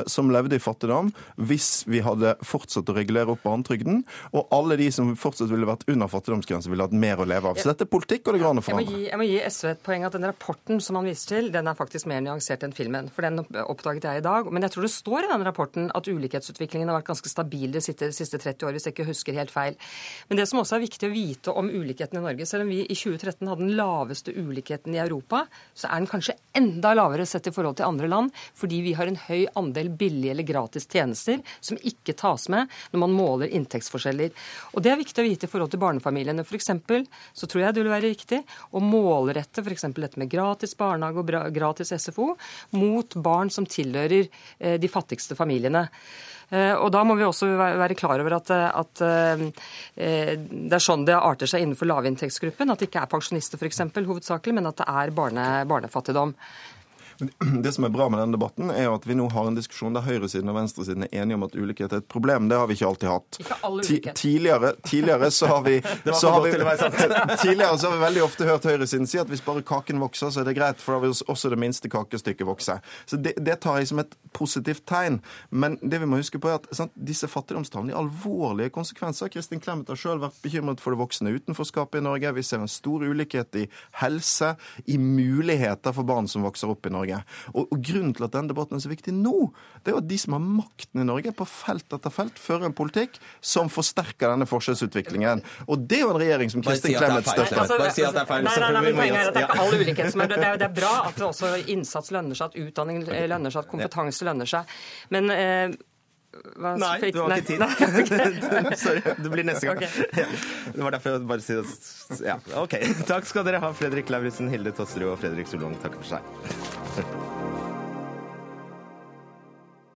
som levde i fattigdom hvis vi hadde fortsatt å regulere opp barnetrygden. Og alle de som fortsatt ville vært under fattigdomsgrensen, ville hatt mer å leve av. Så dette er politikk, og det går an å forandre. Jeg må gi SV et poeng at den rapporten som han viser til, den er faktisk mer nyansert enn filmen. For den oppdaget jeg i dag. Men jeg tror det står i den rapporten at ulikhetsutviklingen har vært ganske stabil de siste, siste 30 år, hvis jeg ikke husker helt feil. Men det som også er viktig å vite om ulikheten i Norge, selv om vi i 2013 hadde den laveste ulikheten i Europa, så er den kanskje enda lavere sett i forhold til andre land, fordi vi har en høy andel andel billige eller gratis tjenester som ikke tas med når man måler inntektsforskjeller. Og Det er viktig å vite i forhold til barnefamiliene. For eksempel, så tror jeg det vil være riktig å målrette f.eks. dette med gratis barnehage og gratis SFO mot barn som tilhører eh, de fattigste familiene. Eh, og Da må vi også være klar over at, at, eh, det er sånn det arter seg innenfor lavinntektsgruppen. At det ikke er pensjonister eksempel, hovedsakelig, men at det er barne, barnefattigdom. Det som er bra med denne debatten, er at vi nå har en diskusjon der høyresiden og venstresiden er enige om at ulikhet er et problem. Det har vi ikke alltid hatt. Ikke all ulikhet. Tidligere, tidligere, så har vi, så har vi tidligere så har vi veldig ofte hørt høyresiden si at hvis bare kaken vokser, så er det greit, for da vil også det minste kakestykket vokse. Så det, det, tar jeg som et positivt tegn. Men det vi må huske på er at sant, disse fattigdomstallene har alvorlige konsekvenser. Kristin Clemet har sjøl vært bekymret for det voksende utenforskapet i Norge. Vi ser en stor ulikhet i helse, i muligheter for barn som vokser opp i Norge. Norge. Og, og Grunnen til at denne debatten er så viktig nå, det er jo at de som har makten i Norge, på felt etter felt, fører en politikk som forsterker denne forskjellsutviklingen. Og det er jo en regjering som Kristin Clemet støtter. Altså, Bare si at det er feil. Nei, nei, nei, er at det er ikke all ulikhet som det. Er, det er bra at også innsats lønner seg, at utdanning lønner seg, at kompetanse lønner seg. Men eh, hva, Nei, fritt- du har ikke tid. Nei, Sorry, det blir neste gang. Okay. Ja. Det var derfor jeg bare sier ja, OK. Takk skal dere ha, Fredrik Lauritzen, Hilde Tosterud og Fredrik Solvang. Takk for seg. うん。